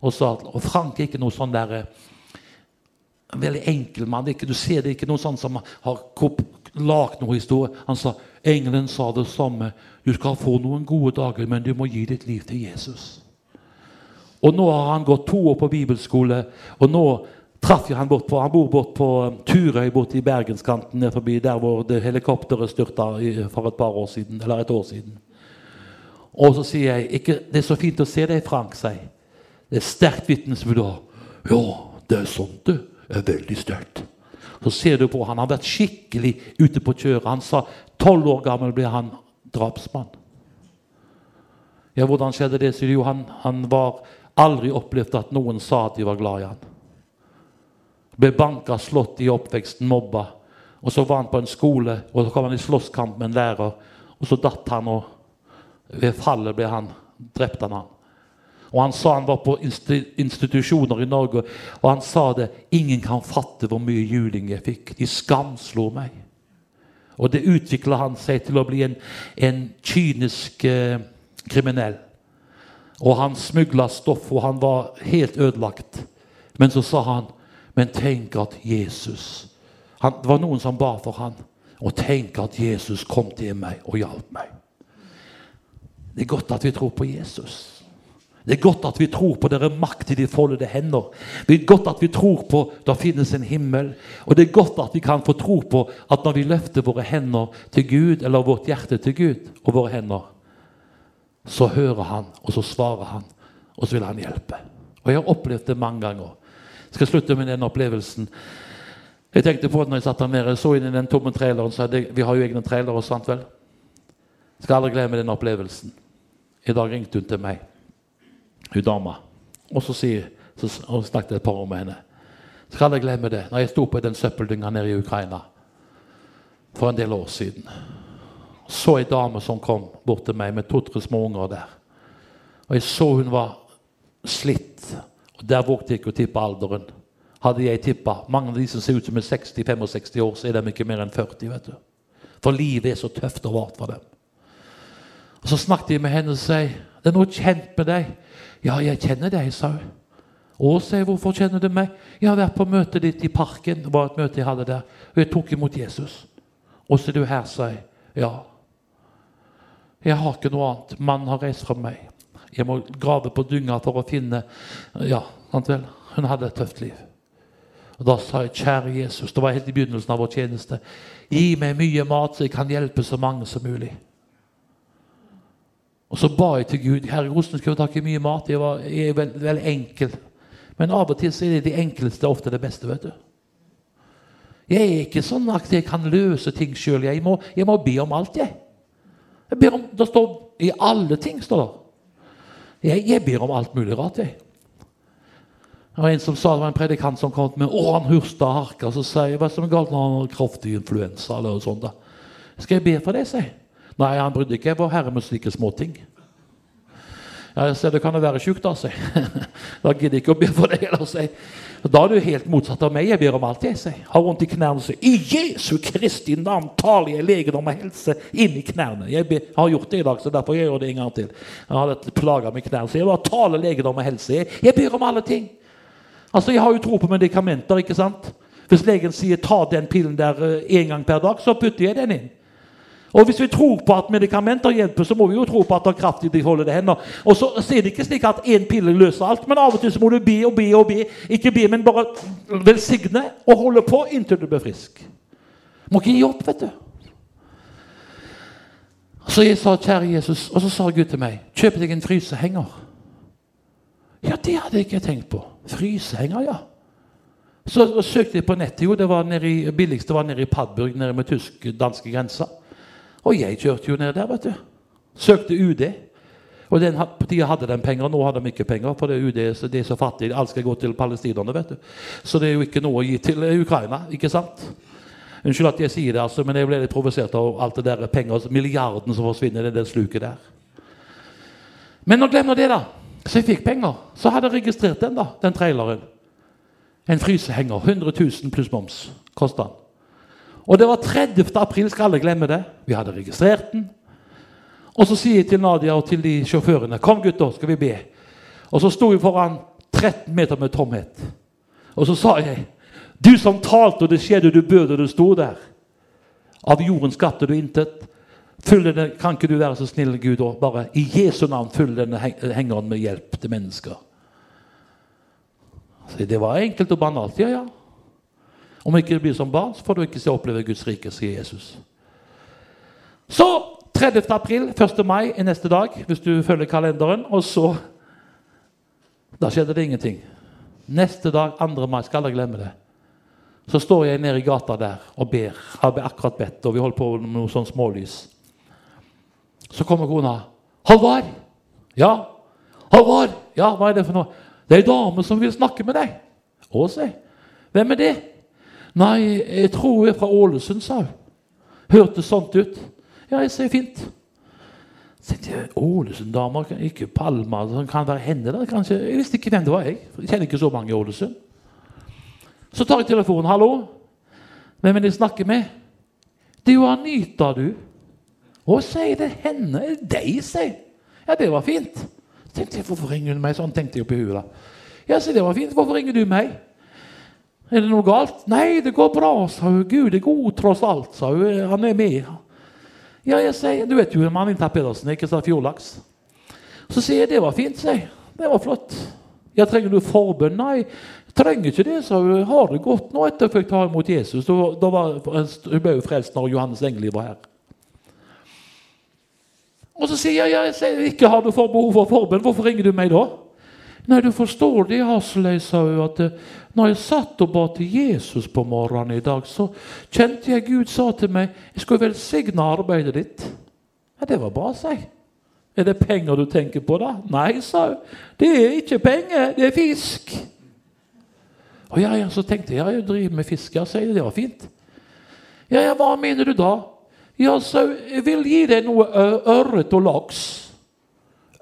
og sa at og Frank er ikke noe sånn der eh, veldig enkel mann. Ikke, du ser det ikke noe sånn som har lagd noe historie. Han sa engelen sa det samme. Du skal få noen gode dager, men du må gi ditt liv til Jesus. Og nå har han gått to år på bibelskole, og nå traff jo han bort på Han bor bort på um, Turøy borte i bergenskanten ned forbi der hvor det helikopteret styrta for et par år siden, eller et år siden. Og så sier jeg ikke, 'Det er så fint å se deg, Frank', sier. Det er sterkt vitnesbyrd. Ja, det er sånt, det. Er veldig sterkt. Så ser du på han har vært skikkelig ute på kjøret. Han sa tolv år gammel ble han drapsmann. Ja, Hvordan skjedde det? sier? Jo, han, han var aldri opplevd at noen sa at de var glad i han. Ble banka, slått i oppveksten, mobba. Og så var han på en skole, og så kom han i slåsskamp med en lærer. Og så datt han, og ved fallet ble han drept han. han. Og han sa han var på institusjoner i Norge, og han sa det Ingen kan fatte hvor mye juling jeg fikk. De skamslo meg. Og det utvikla han seg til å bli en, en kynisk eh, kriminell. Og han smugla stoff, og han var helt ødelagt. Men så sa han Men tenk at Jesus han, Det var noen som ba for han. Og tenk at Jesus kom til meg og hjalp meg. Det er godt at vi tror på Jesus. Det er godt at vi tror på dere makt i de foldede hender. Det er godt at vi tror på det finnes en himmel. Og det er godt at vi kan få tro på at når vi løfter våre hender til Gud, eller vårt hjerte til Gud og våre hender, så hører han, og så svarer han, og så vil han hjelpe. Og jeg har opplevd det mange ganger. Jeg skal slutte med den opplevelsen. Jeg tenkte på det når jeg satt der nede, så inn i den tomme traileren. Så hadde, vi har jo egne trailere, sant vel? Skal aldri glemme den opplevelsen. I dag ringte hun til meg, hun dama. Og så, sier, så og snakket jeg et par år med henne. Skal aldri glemme det. Når jeg sto på den søppeldynga nede i Ukraina for en del år siden, så ei dame som kom bort til meg med to-tre små unger der. Og jeg så hun var slitt. Og der vågte jeg ikke å tippe alderen. Hadde jeg tippa mange av de som ser ut som er 60-65 år, så er de ikke mer enn 40. vet du. For livet er så tøft og vart for dem. Og Så snakket jeg med henne og sa det er noe kjent med deg. Ja, jeg kjenner deg, sa hun. Å, sa hvorfor kjenner du meg? Jeg har vært på møtet ditt i parken. Det var et møte jeg hadde der. Og jeg tok imot Jesus. Og så er du her, sa jeg. Ja. Jeg har ikke noe annet. Mannen har reist fra meg. Jeg må grave på dynga for å finne Ja, sant vel. Hun hadde et tøft liv. Og Da sa jeg, kjære Jesus, det var helt i begynnelsen av vår tjeneste, gi meg mye mat, så jeg kan hjelpe så mange som mulig. Og så ba jeg til Gud Herre, hvordan skal jeg takke mye mat? Jeg, var, jeg er veldig, vel enkel. Men av og til så er det de enkleste ofte det beste. vet du. Jeg er ikke sånn at jeg kan løse ting sjøl. Jeg, jeg må be om alt, jeg. jeg om, det står i alle ting. står det. Jeg, jeg ber om alt mulig rart. jeg. Det var en som sa, det var en predikant som kom med å, han hursta og harka. Så sier jeg hva som er galt når han har kraftig influensa. eller noe sånt da. Skal jeg be for det, sier. Nei, han brydde ikke vår Herre med slike småting. Ja, jeg ser, det kan jo være sjukt, da, sier. Da gidder jeg ikke å be for det heller, sier. Da er du helt motsatt av meg. Jeg ber om alt, jeg, sier. Har vondt i knærne, sier. I Jesu Kristi navn taler jeg legedom og helse inn i knærne. Jeg ber, har gjort det i dag, så derfor gjør jeg det en gang til. Jeg har plaga med knærne, så jeg bare taler legedom og helse. Jeg, jeg ber om alle ting. Altså, Jeg har jo tro på medikamenter. ikke sant? Hvis legen sier 'ta den pillen der én gang per dag', så putter jeg den inn. Og Hvis vi tror på at medikamenter hjelper, så må vi jo tro på at det er kraft i de holdede hender. Og så, så er det ikke slik at én pille løser alt, men av og til så må du be og be og be. Ikke be, men bare velsigne og holde på inntil du blir frisk. Må ikke gi opp, vet du. Så jeg sa, kjære Jesus, og så sa Gud til meg, kjøp deg en frysehenger. Ja, det hadde jeg ikke tenkt på. Frysehenger, ja. Så søkte jeg på nettet. jo, det var nede i, Billigste var nede i Padburg, nede med tysk-danske grensa. Og jeg kjørte jo ned der, vet du. Søkte UD. Og den, på tida hadde de penger, nå har de ikke penger. For det UD så det er så fattig. Alt skal gå til palestinerne, vet du. Så det er jo ikke noe å gi til eh, Ukraina, ikke sant? Unnskyld at jeg sier det, altså, men jeg ble litt provosert av alt det der penger, milliarden som forsvinner i det sluket der. Men nå glemmer det, da. Så jeg fikk penger. Så hadde jeg registrert den, da, den traileren. En frysehenger. 100 000 pluss moms kosta den. Og det var 30. april, skal alle glemme det. Vi hadde registrert den. Og så sier jeg til Nadia og til de sjåførene Kom, gutter, skal vi be. Og så sto vi foran 13 meter med tomhet. Og så sa jeg Du som talte, og det skjedde, du bød, du sto der. Av jorden skapte du intet. Fyll denne, kan ikke du være så snill, Gud, og bare i Jesu navn fyll denne hengeren med hjelp til mennesker? Så det var enkelt og banalt. Ja, ja. Om ikke det blir som barn, så får du ikke se oppleve Guds rike, sier Jesus. Så 30. april, 1. mai er neste dag, hvis du følger kalenderen. Og så Da skjedde det ingenting. Neste dag, 2. mai, skal alle glemme det. Så står jeg nede i gata der og ber. Har akkurat bedt, og vi holder på med noe sånn smålys. Så kommer kona. 'Halvard!' 'Ja.' 'Halvard!' 'Ja, hva er det for noe?' 'Det er ei dame som vil snakke med deg.' 'Å, si. Hvem er det?' 'Nei, jeg tror hun er fra Ålesund', sa hun. Hørtes sånt ut. Ja, jeg sier fint. Så Ålesund-damer, ikke Palma, som kan være henne der kanskje. Jeg visste ikke hvem det var, jeg. Jeg kjenner ikke så mange i Ålesund. Så tar jeg telefonen. 'Hallo? Hvem er det jeg snakker med?' 'Det er jo Anita, du.' 'Å, sier det henne? Er det deg, sier Ja, det var fint. Tenkte jeg, 'Hvorfor ringer hun meg?' Sånn tenkte jeg oppi huet. da. Ja, så det var fint. Hvorfor ringer du meg? Er det noe galt? Nei, det går bra, sa hun. Gud er god tross alt, sa hun. Han er med. Ja, jeg sier, Du vet jo mannen Anita Pedersen ikke sa Fjordlaks. Så sier jeg det var fint, sier jeg. Det var flott. Ja, trenger du forbønn? Nei, jeg trenger ikke det, sa hun. Har det godt nå etter at jeg tar imot Jesus? Da, da var, hun ble jo frelst når Johannes Engeli var her. Og så sier jeg, jeg sier, ikke har du for behov for forbønn. Hvorfor ringer du meg da? Nei, du forstår det, Asløy, sa hun, at eh, når jeg satt og ba til Jesus på morgenen i dag, så kjente jeg Gud sa til meg jeg skulle velsigne arbeidet ditt. Ja, Det var bra, sa jeg. Er det penger du tenker på, da? Nei, sa hun. Det er ikke penger, det er fisk. Og ja, ja, Så tenkte jeg ja, jeg driver med fisk. Ja, sier jeg. Det var fint. Ja, ja, hva mener du da? Ja, så jeg vil gi deg noe ørret og laks.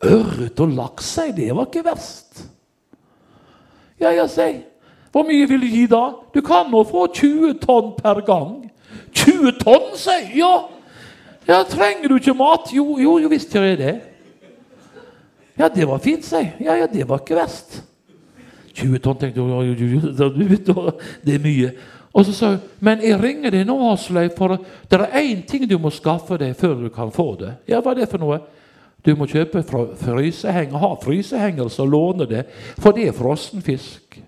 Ørret og laks, sier. Det var ikke verst. Ja, ja, sier Hvor mye vil du gi da? Du kan nå få 20 tonn per gang. 20 tonn, sier. Ja. ja, trenger du ikke mat? Jo, jo, jo visst gjør jeg det. Ja, det var fint, sier. Ja, ja, det var ikke verst. 20 tonn, tenkte jeg. «Oi, oi, oi, du vet, Det er mye. Og så sa hun men jeg ringer deg nå, Asløy, for det er én ting du må skaffe deg før du kan få det. Ja, hva er det for noe? Du må kjøpe frysehenger, ha frysehenger så låne det, for det er frossen fisk.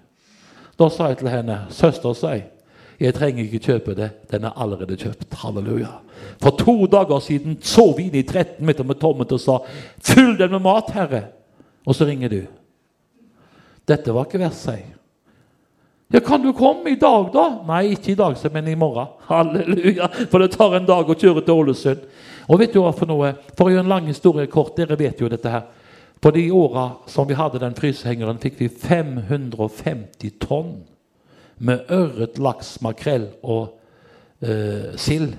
Da sa jeg til henne, søster, sa jeg, trenger ikke kjøpe det, den er allerede kjøpt. Halleluja. For to dager siden så vi i 13 meter med tommet og sa, fyll den med mat, Herre. Og så ringer du. Dette var ikke verst, sier. Ja, Kan du komme i dag, da? Nei, ikke i dag, men i morgen. Halleluja! For det tar en dag å kjøre til Ålesund. Og vet du hva for noe? For å gjøre en lang historie kort, dere vet jo dette her. På de åra som vi hadde den frysehengeren, fikk vi 550 tonn med ørret, laks, makrell og eh, sild.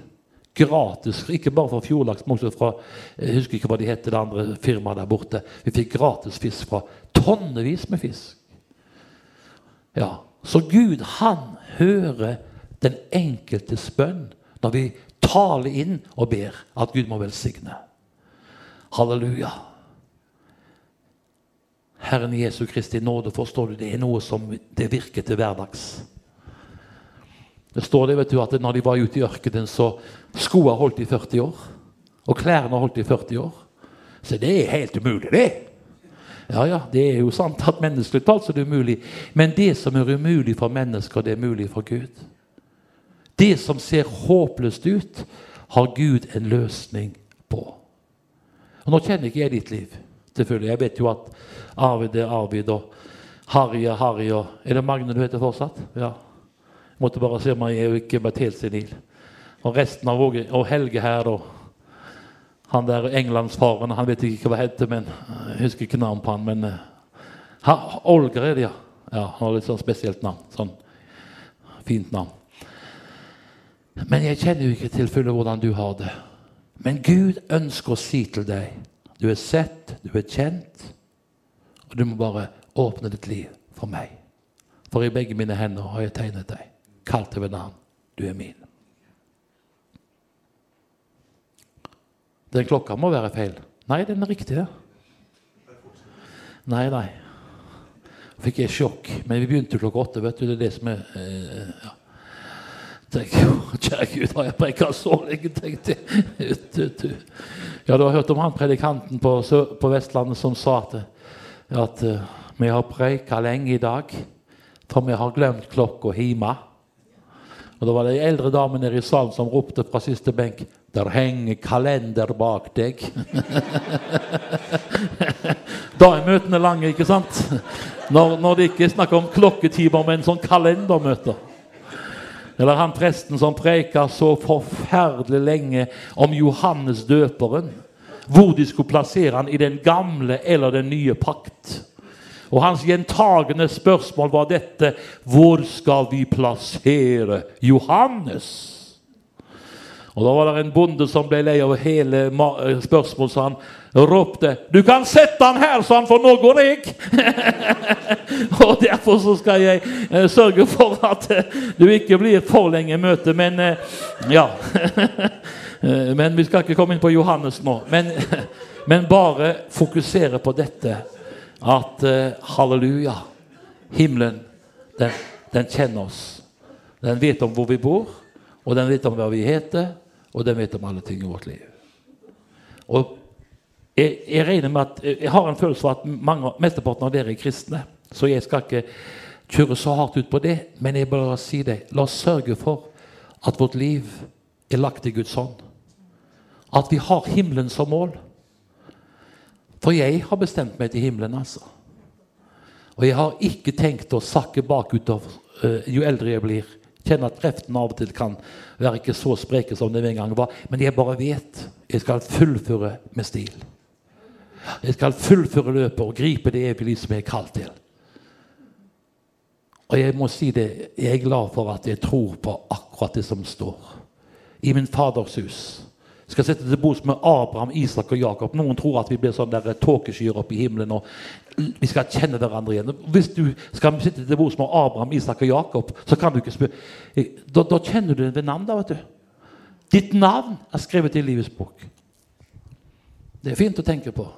Gratis. Ikke bare fra Fjordlaks, men også fra jeg husker ikke hva de heter, det andre firmaet der borte. Vi fikk gratis fisk fra tonnevis med fisk. Ja, Så Gud, han hører den enkeltes bønn når vi taler inn og ber at Gud må velsigne. Halleluja. Herren Jesu Kristi nåde, forstår du, det er noe som det virker til hverdags. Det står det, vet du, at når de var ute i ørkenen, så skoene holdt i 40 år. Og klærne holdt i 40 år. Så det er helt umulig, det. Ja, ja, det er jo sant at menneskelig talt så er det umulig. Men det som er umulig for mennesker, det er mulig for Gud. Det som ser håpløst ut, har Gud en løsning på. Og Nå kjenner ikke jeg ditt liv. selvfølgelig. Jeg vet jo at Arvid er Arvid, og Harry er Harry. Og er det Magne du heter fortsatt? Ja. Jeg måtte bare se om jeg er ikke blitt helt senil. Og resten av Våge, og Helge her, da. han der englandsfaren Han vet ikke hva han heter, men jeg husker ikke navnet på han, men eh, ha, Olger er det, ja. ja. Han har litt sånn spesielt navn. Sånn fint navn. Men jeg kjenner jo ikke til fulle hvordan du har det. Men Gud ønsker å si til deg du er sett, du er kjent, og du må bare åpne ditt liv for meg. For i begge mine hender har jeg tegnet deg, kalt deg ved navn. Du er min. Den klokka må være feil. Nei, den er riktig, ja. Nei, nei. Fikk jeg sjokk. Men vi begynte klokka åtte. vet du, Det er det som er eh, ja. Tenk, Kjære Gud, har jeg preka så lenge? tenkte jeg. Ut, ut, ut. Ja, du har hørt om han predikanten på, på Vestlandet som sa at, at eh, vi har preika lenge i dag, for vi har glemt klokka hjemme. Og Da var det ei eldre dame nede i salen som ropte fra siste benk Der henger kalender bak deg. da er møtene lange, ikke sant? Når, når det ikke er snakk om klokketimer, men sånn kalendermøter. Eller han presten som preka så forferdelig lenge om Johannes døperen. Hvor de skulle plassere han i den gamle eller den nye pakt. Og hans gjentagende spørsmål var dette Hvor skal vi plassere Johannes? Og Da var det en bonde som ble lei av hele eh, spørsmålet, så han ropte 'Du kan sette han her, sa han, for nå går jeg!' og Derfor så skal jeg eh, sørge for at eh, du ikke blir for lenge i møte. Men eh, ja Eh, Men vi skal ikke komme inn på Johannes nå. Men, men bare fokusere på dette at eh, halleluja, himmelen, den, den kjenner oss. Den vet om hvor vi bor, og den vet om hva vi heter, og den vet om alle ting i vårt liv. Og jeg, jeg regner med at jeg har en følelse av at mange, mesteparten av dere er kristne, så jeg skal ikke kjøre så hardt ut på det, men jeg bare si det. La oss sørge for at vårt liv er lagt i Guds hånd. At vi har himmelen som mål. For jeg har bestemt meg til himmelen, altså. Og jeg har ikke tenkt å sakke bakutover uh, jo eldre jeg blir. Kjenner at kreftene av og til kan være ikke så spreke som det en gang var. Men jeg bare vet jeg skal fullføre med stil. Jeg skal fullføre løpet og gripe det evige liv som jeg er kalt til. Og jeg må si det, jeg er glad for at jeg tror på akkurat det som står. I min faders hus skal sitte til bords med Abraham, Isak og Jakob. Noen tror at vi blir sånn tåkeskyer oppe i himmelen. og Vi skal kjenne hverandre igjen. Hvis du skal sitte til bords med Abraham, Isak og Jakob, så kan du ikke spørre da, da kjenner du det ved navn. da, vet du. Ditt navn er skrevet i livets bok. Det er fint å tenke på.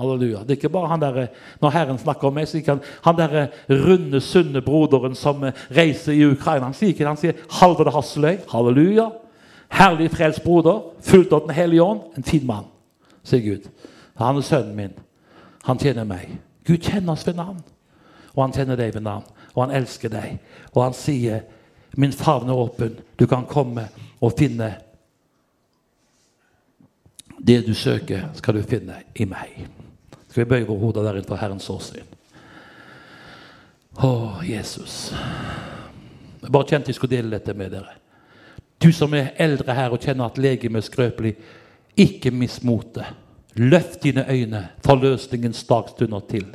Halleluja. Det er ikke bare han der, Når Herren snakker om meg, så ikke han, han der runde, sunne broderen som reiser i Ukraina Han sier ikke det, han sier 'Halvor Hasseløy'. Halleluja. Herlig frelst broder, fulgt av Den hellige ånd. En fin mann, sier Gud. Han er sønnen min. Han tjener meg. Gud kjenner oss ved navn. Og han kjenner deg ved navn. Og han elsker deg. Og han sier, 'Min favn er åpen. Du kan komme og finne det du søker, skal du finne i meg. Skal vi bøye våre hoder der innenfor Herrens åsyn? Å, Jesus. Jeg bare kjente jeg skulle dele dette med dere. Du som er eldre her og kjenner at legemet er skrøpelig, ikke mist motet. Løft dine øyne, for løsningens dag stunder til.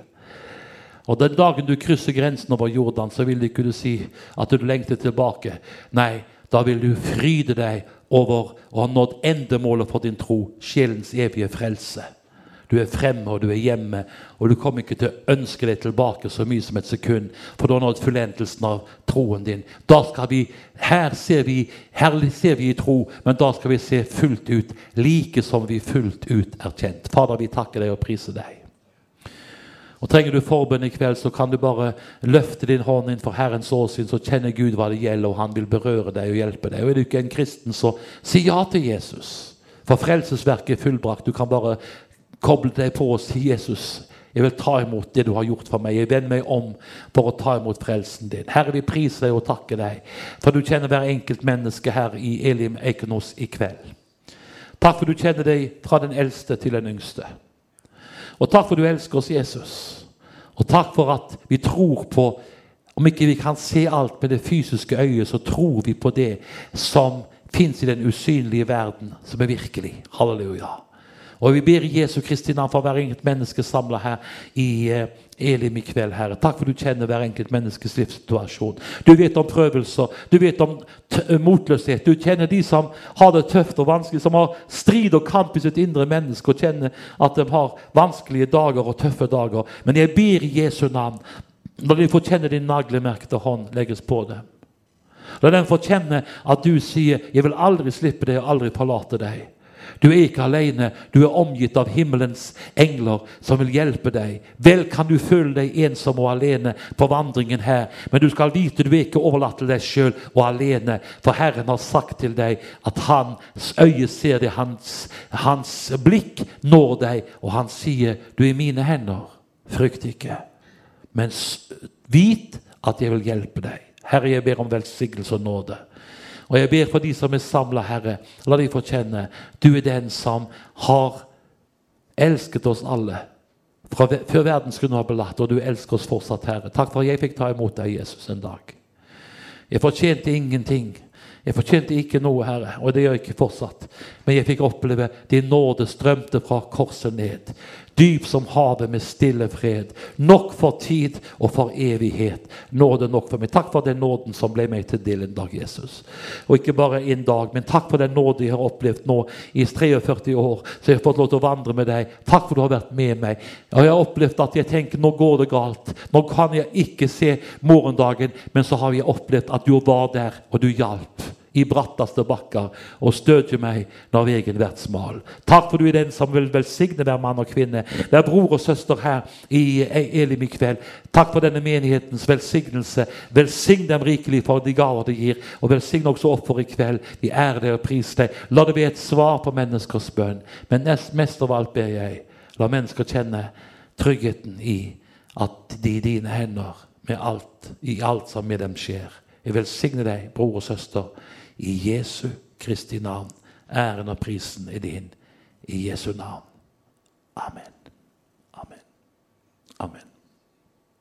Og Den dagen du krysser grensen over Jordan, så vil ikke kunne si at du lengter tilbake. Nei, da vil du fryde deg over å ha nådd endemålet for din tro, sjelens evige frelse. Du er fremme, og du er hjemme, og du kommer ikke til å ønske deg tilbake så mye som et sekund, for du har nådd fullendelsen av troen din. Da skal vi, Her ser vi, her ser vi i tro, men da skal vi se fullt ut, like som vi fullt ut er kjent. Fader, vi takker deg og priser deg. Og Trenger du forbønn i kveld, så kan du bare løfte din hånd inn for Herrens åsyn, så kjenner Gud hva det gjelder, og han vil berøre deg og hjelpe deg. Og Er du ikke en kristen, så si ja til Jesus. For frelsesverket er fullbrakt. Du kan bare koble deg på og si Jesus, jeg vil ta imot det du har gjort for meg. Jeg vender meg om for å ta imot frelsen din. Herre, vi priser deg og takker deg, for du kjenner hver enkelt menneske her i Elim Eikenos i kveld. Takk for du kjenner deg fra den eldste til den yngste. Og takk for du elsker oss, Jesus. Og takk for at vi tror på Om ikke vi kan se alt med det fysiske øyet, så tror vi på det som fins i den usynlige verden, som er virkelig. Halleluja. Og vi ber Jesu Kristi navn for hver enkelt menneske samla her i eh, Elim i kveld, Herre. Takk for du kjenner hver enkelt menneskes livssituasjon. Du vet om prøvelser, du vet om t motløshet. Du kjenner de som har det tøft og vanskelig, som har strid og kamp i sitt indre menneske og kjenner at de har vanskelige dager og tøffe dager. Men jeg ber i Jesu navn, når de får kjenne din naglemerkede hånd legges på dem. La dem få kjenne at du sier 'Jeg vil aldri slippe deg og aldri forlate deg'. Du er ikke alene. Du er omgitt av himmelens engler som vil hjelpe deg. Vel kan du føle deg ensom og alene på vandringen her, men du skal vite du er ikke overlatt til deg sjøl og alene, for Herren har sagt til deg at hans øye ser det, hans, hans blikk når deg, og han sier, 'Du er i mine hender. Frykt ikke.' Men vit at jeg vil hjelpe deg. Herre, jeg ber om velsignelse og nåde. Og jeg ber for de som er samla, Herre, la de få kjenne du er den som har elsket oss alle fra før verden skulle ha belatt, og du elsker oss fortsatt, Herre. Takk for at jeg fikk ta imot deg, Jesus, en dag. Jeg fortjente ingenting. Jeg fortjente ikke noe, Herre, og det gjør jeg ikke fortsatt. Men jeg fikk oppleve din nåde strømte fra korset ned. Dyp som havet med stille fred. Nok for tid og for evighet. Nåde nok for meg. Takk for den nåden som ble meg til del en dag, Jesus. Og ikke bare en dag, men takk for den nåde jeg har opplevd nå i 43 år. Så jeg har fått lov til å vandre med deg. Takk for du har vært med meg. Og jeg har opplevd at jeg tenker nå går det galt. Nå kan jeg ikke se morgendagen. Men så har jeg opplevd at du var der, og du hjalp i bratteste bakker og stødje meg når veien blir smal. Takk for du er den som vil velsigne hver mann og kvinne, hver bror og søster her i Elim i kveld. Takk for denne menighetens velsignelse. Velsign dem rikelig for de gaver de gir, og velsign også offer i kveld. Vi ærer deg og priser deg. La det bli et svar på menneskers bønn. Men mest av alt ber jeg, la mennesker kjenne tryggheten i at de i dine hender med alt, i alt som med dem skjer. Jeg velsigner deg, bror og søster, i Jesu Kristi navn. Æren og prisen er din i Jesu navn. Amen. Amen. Amen.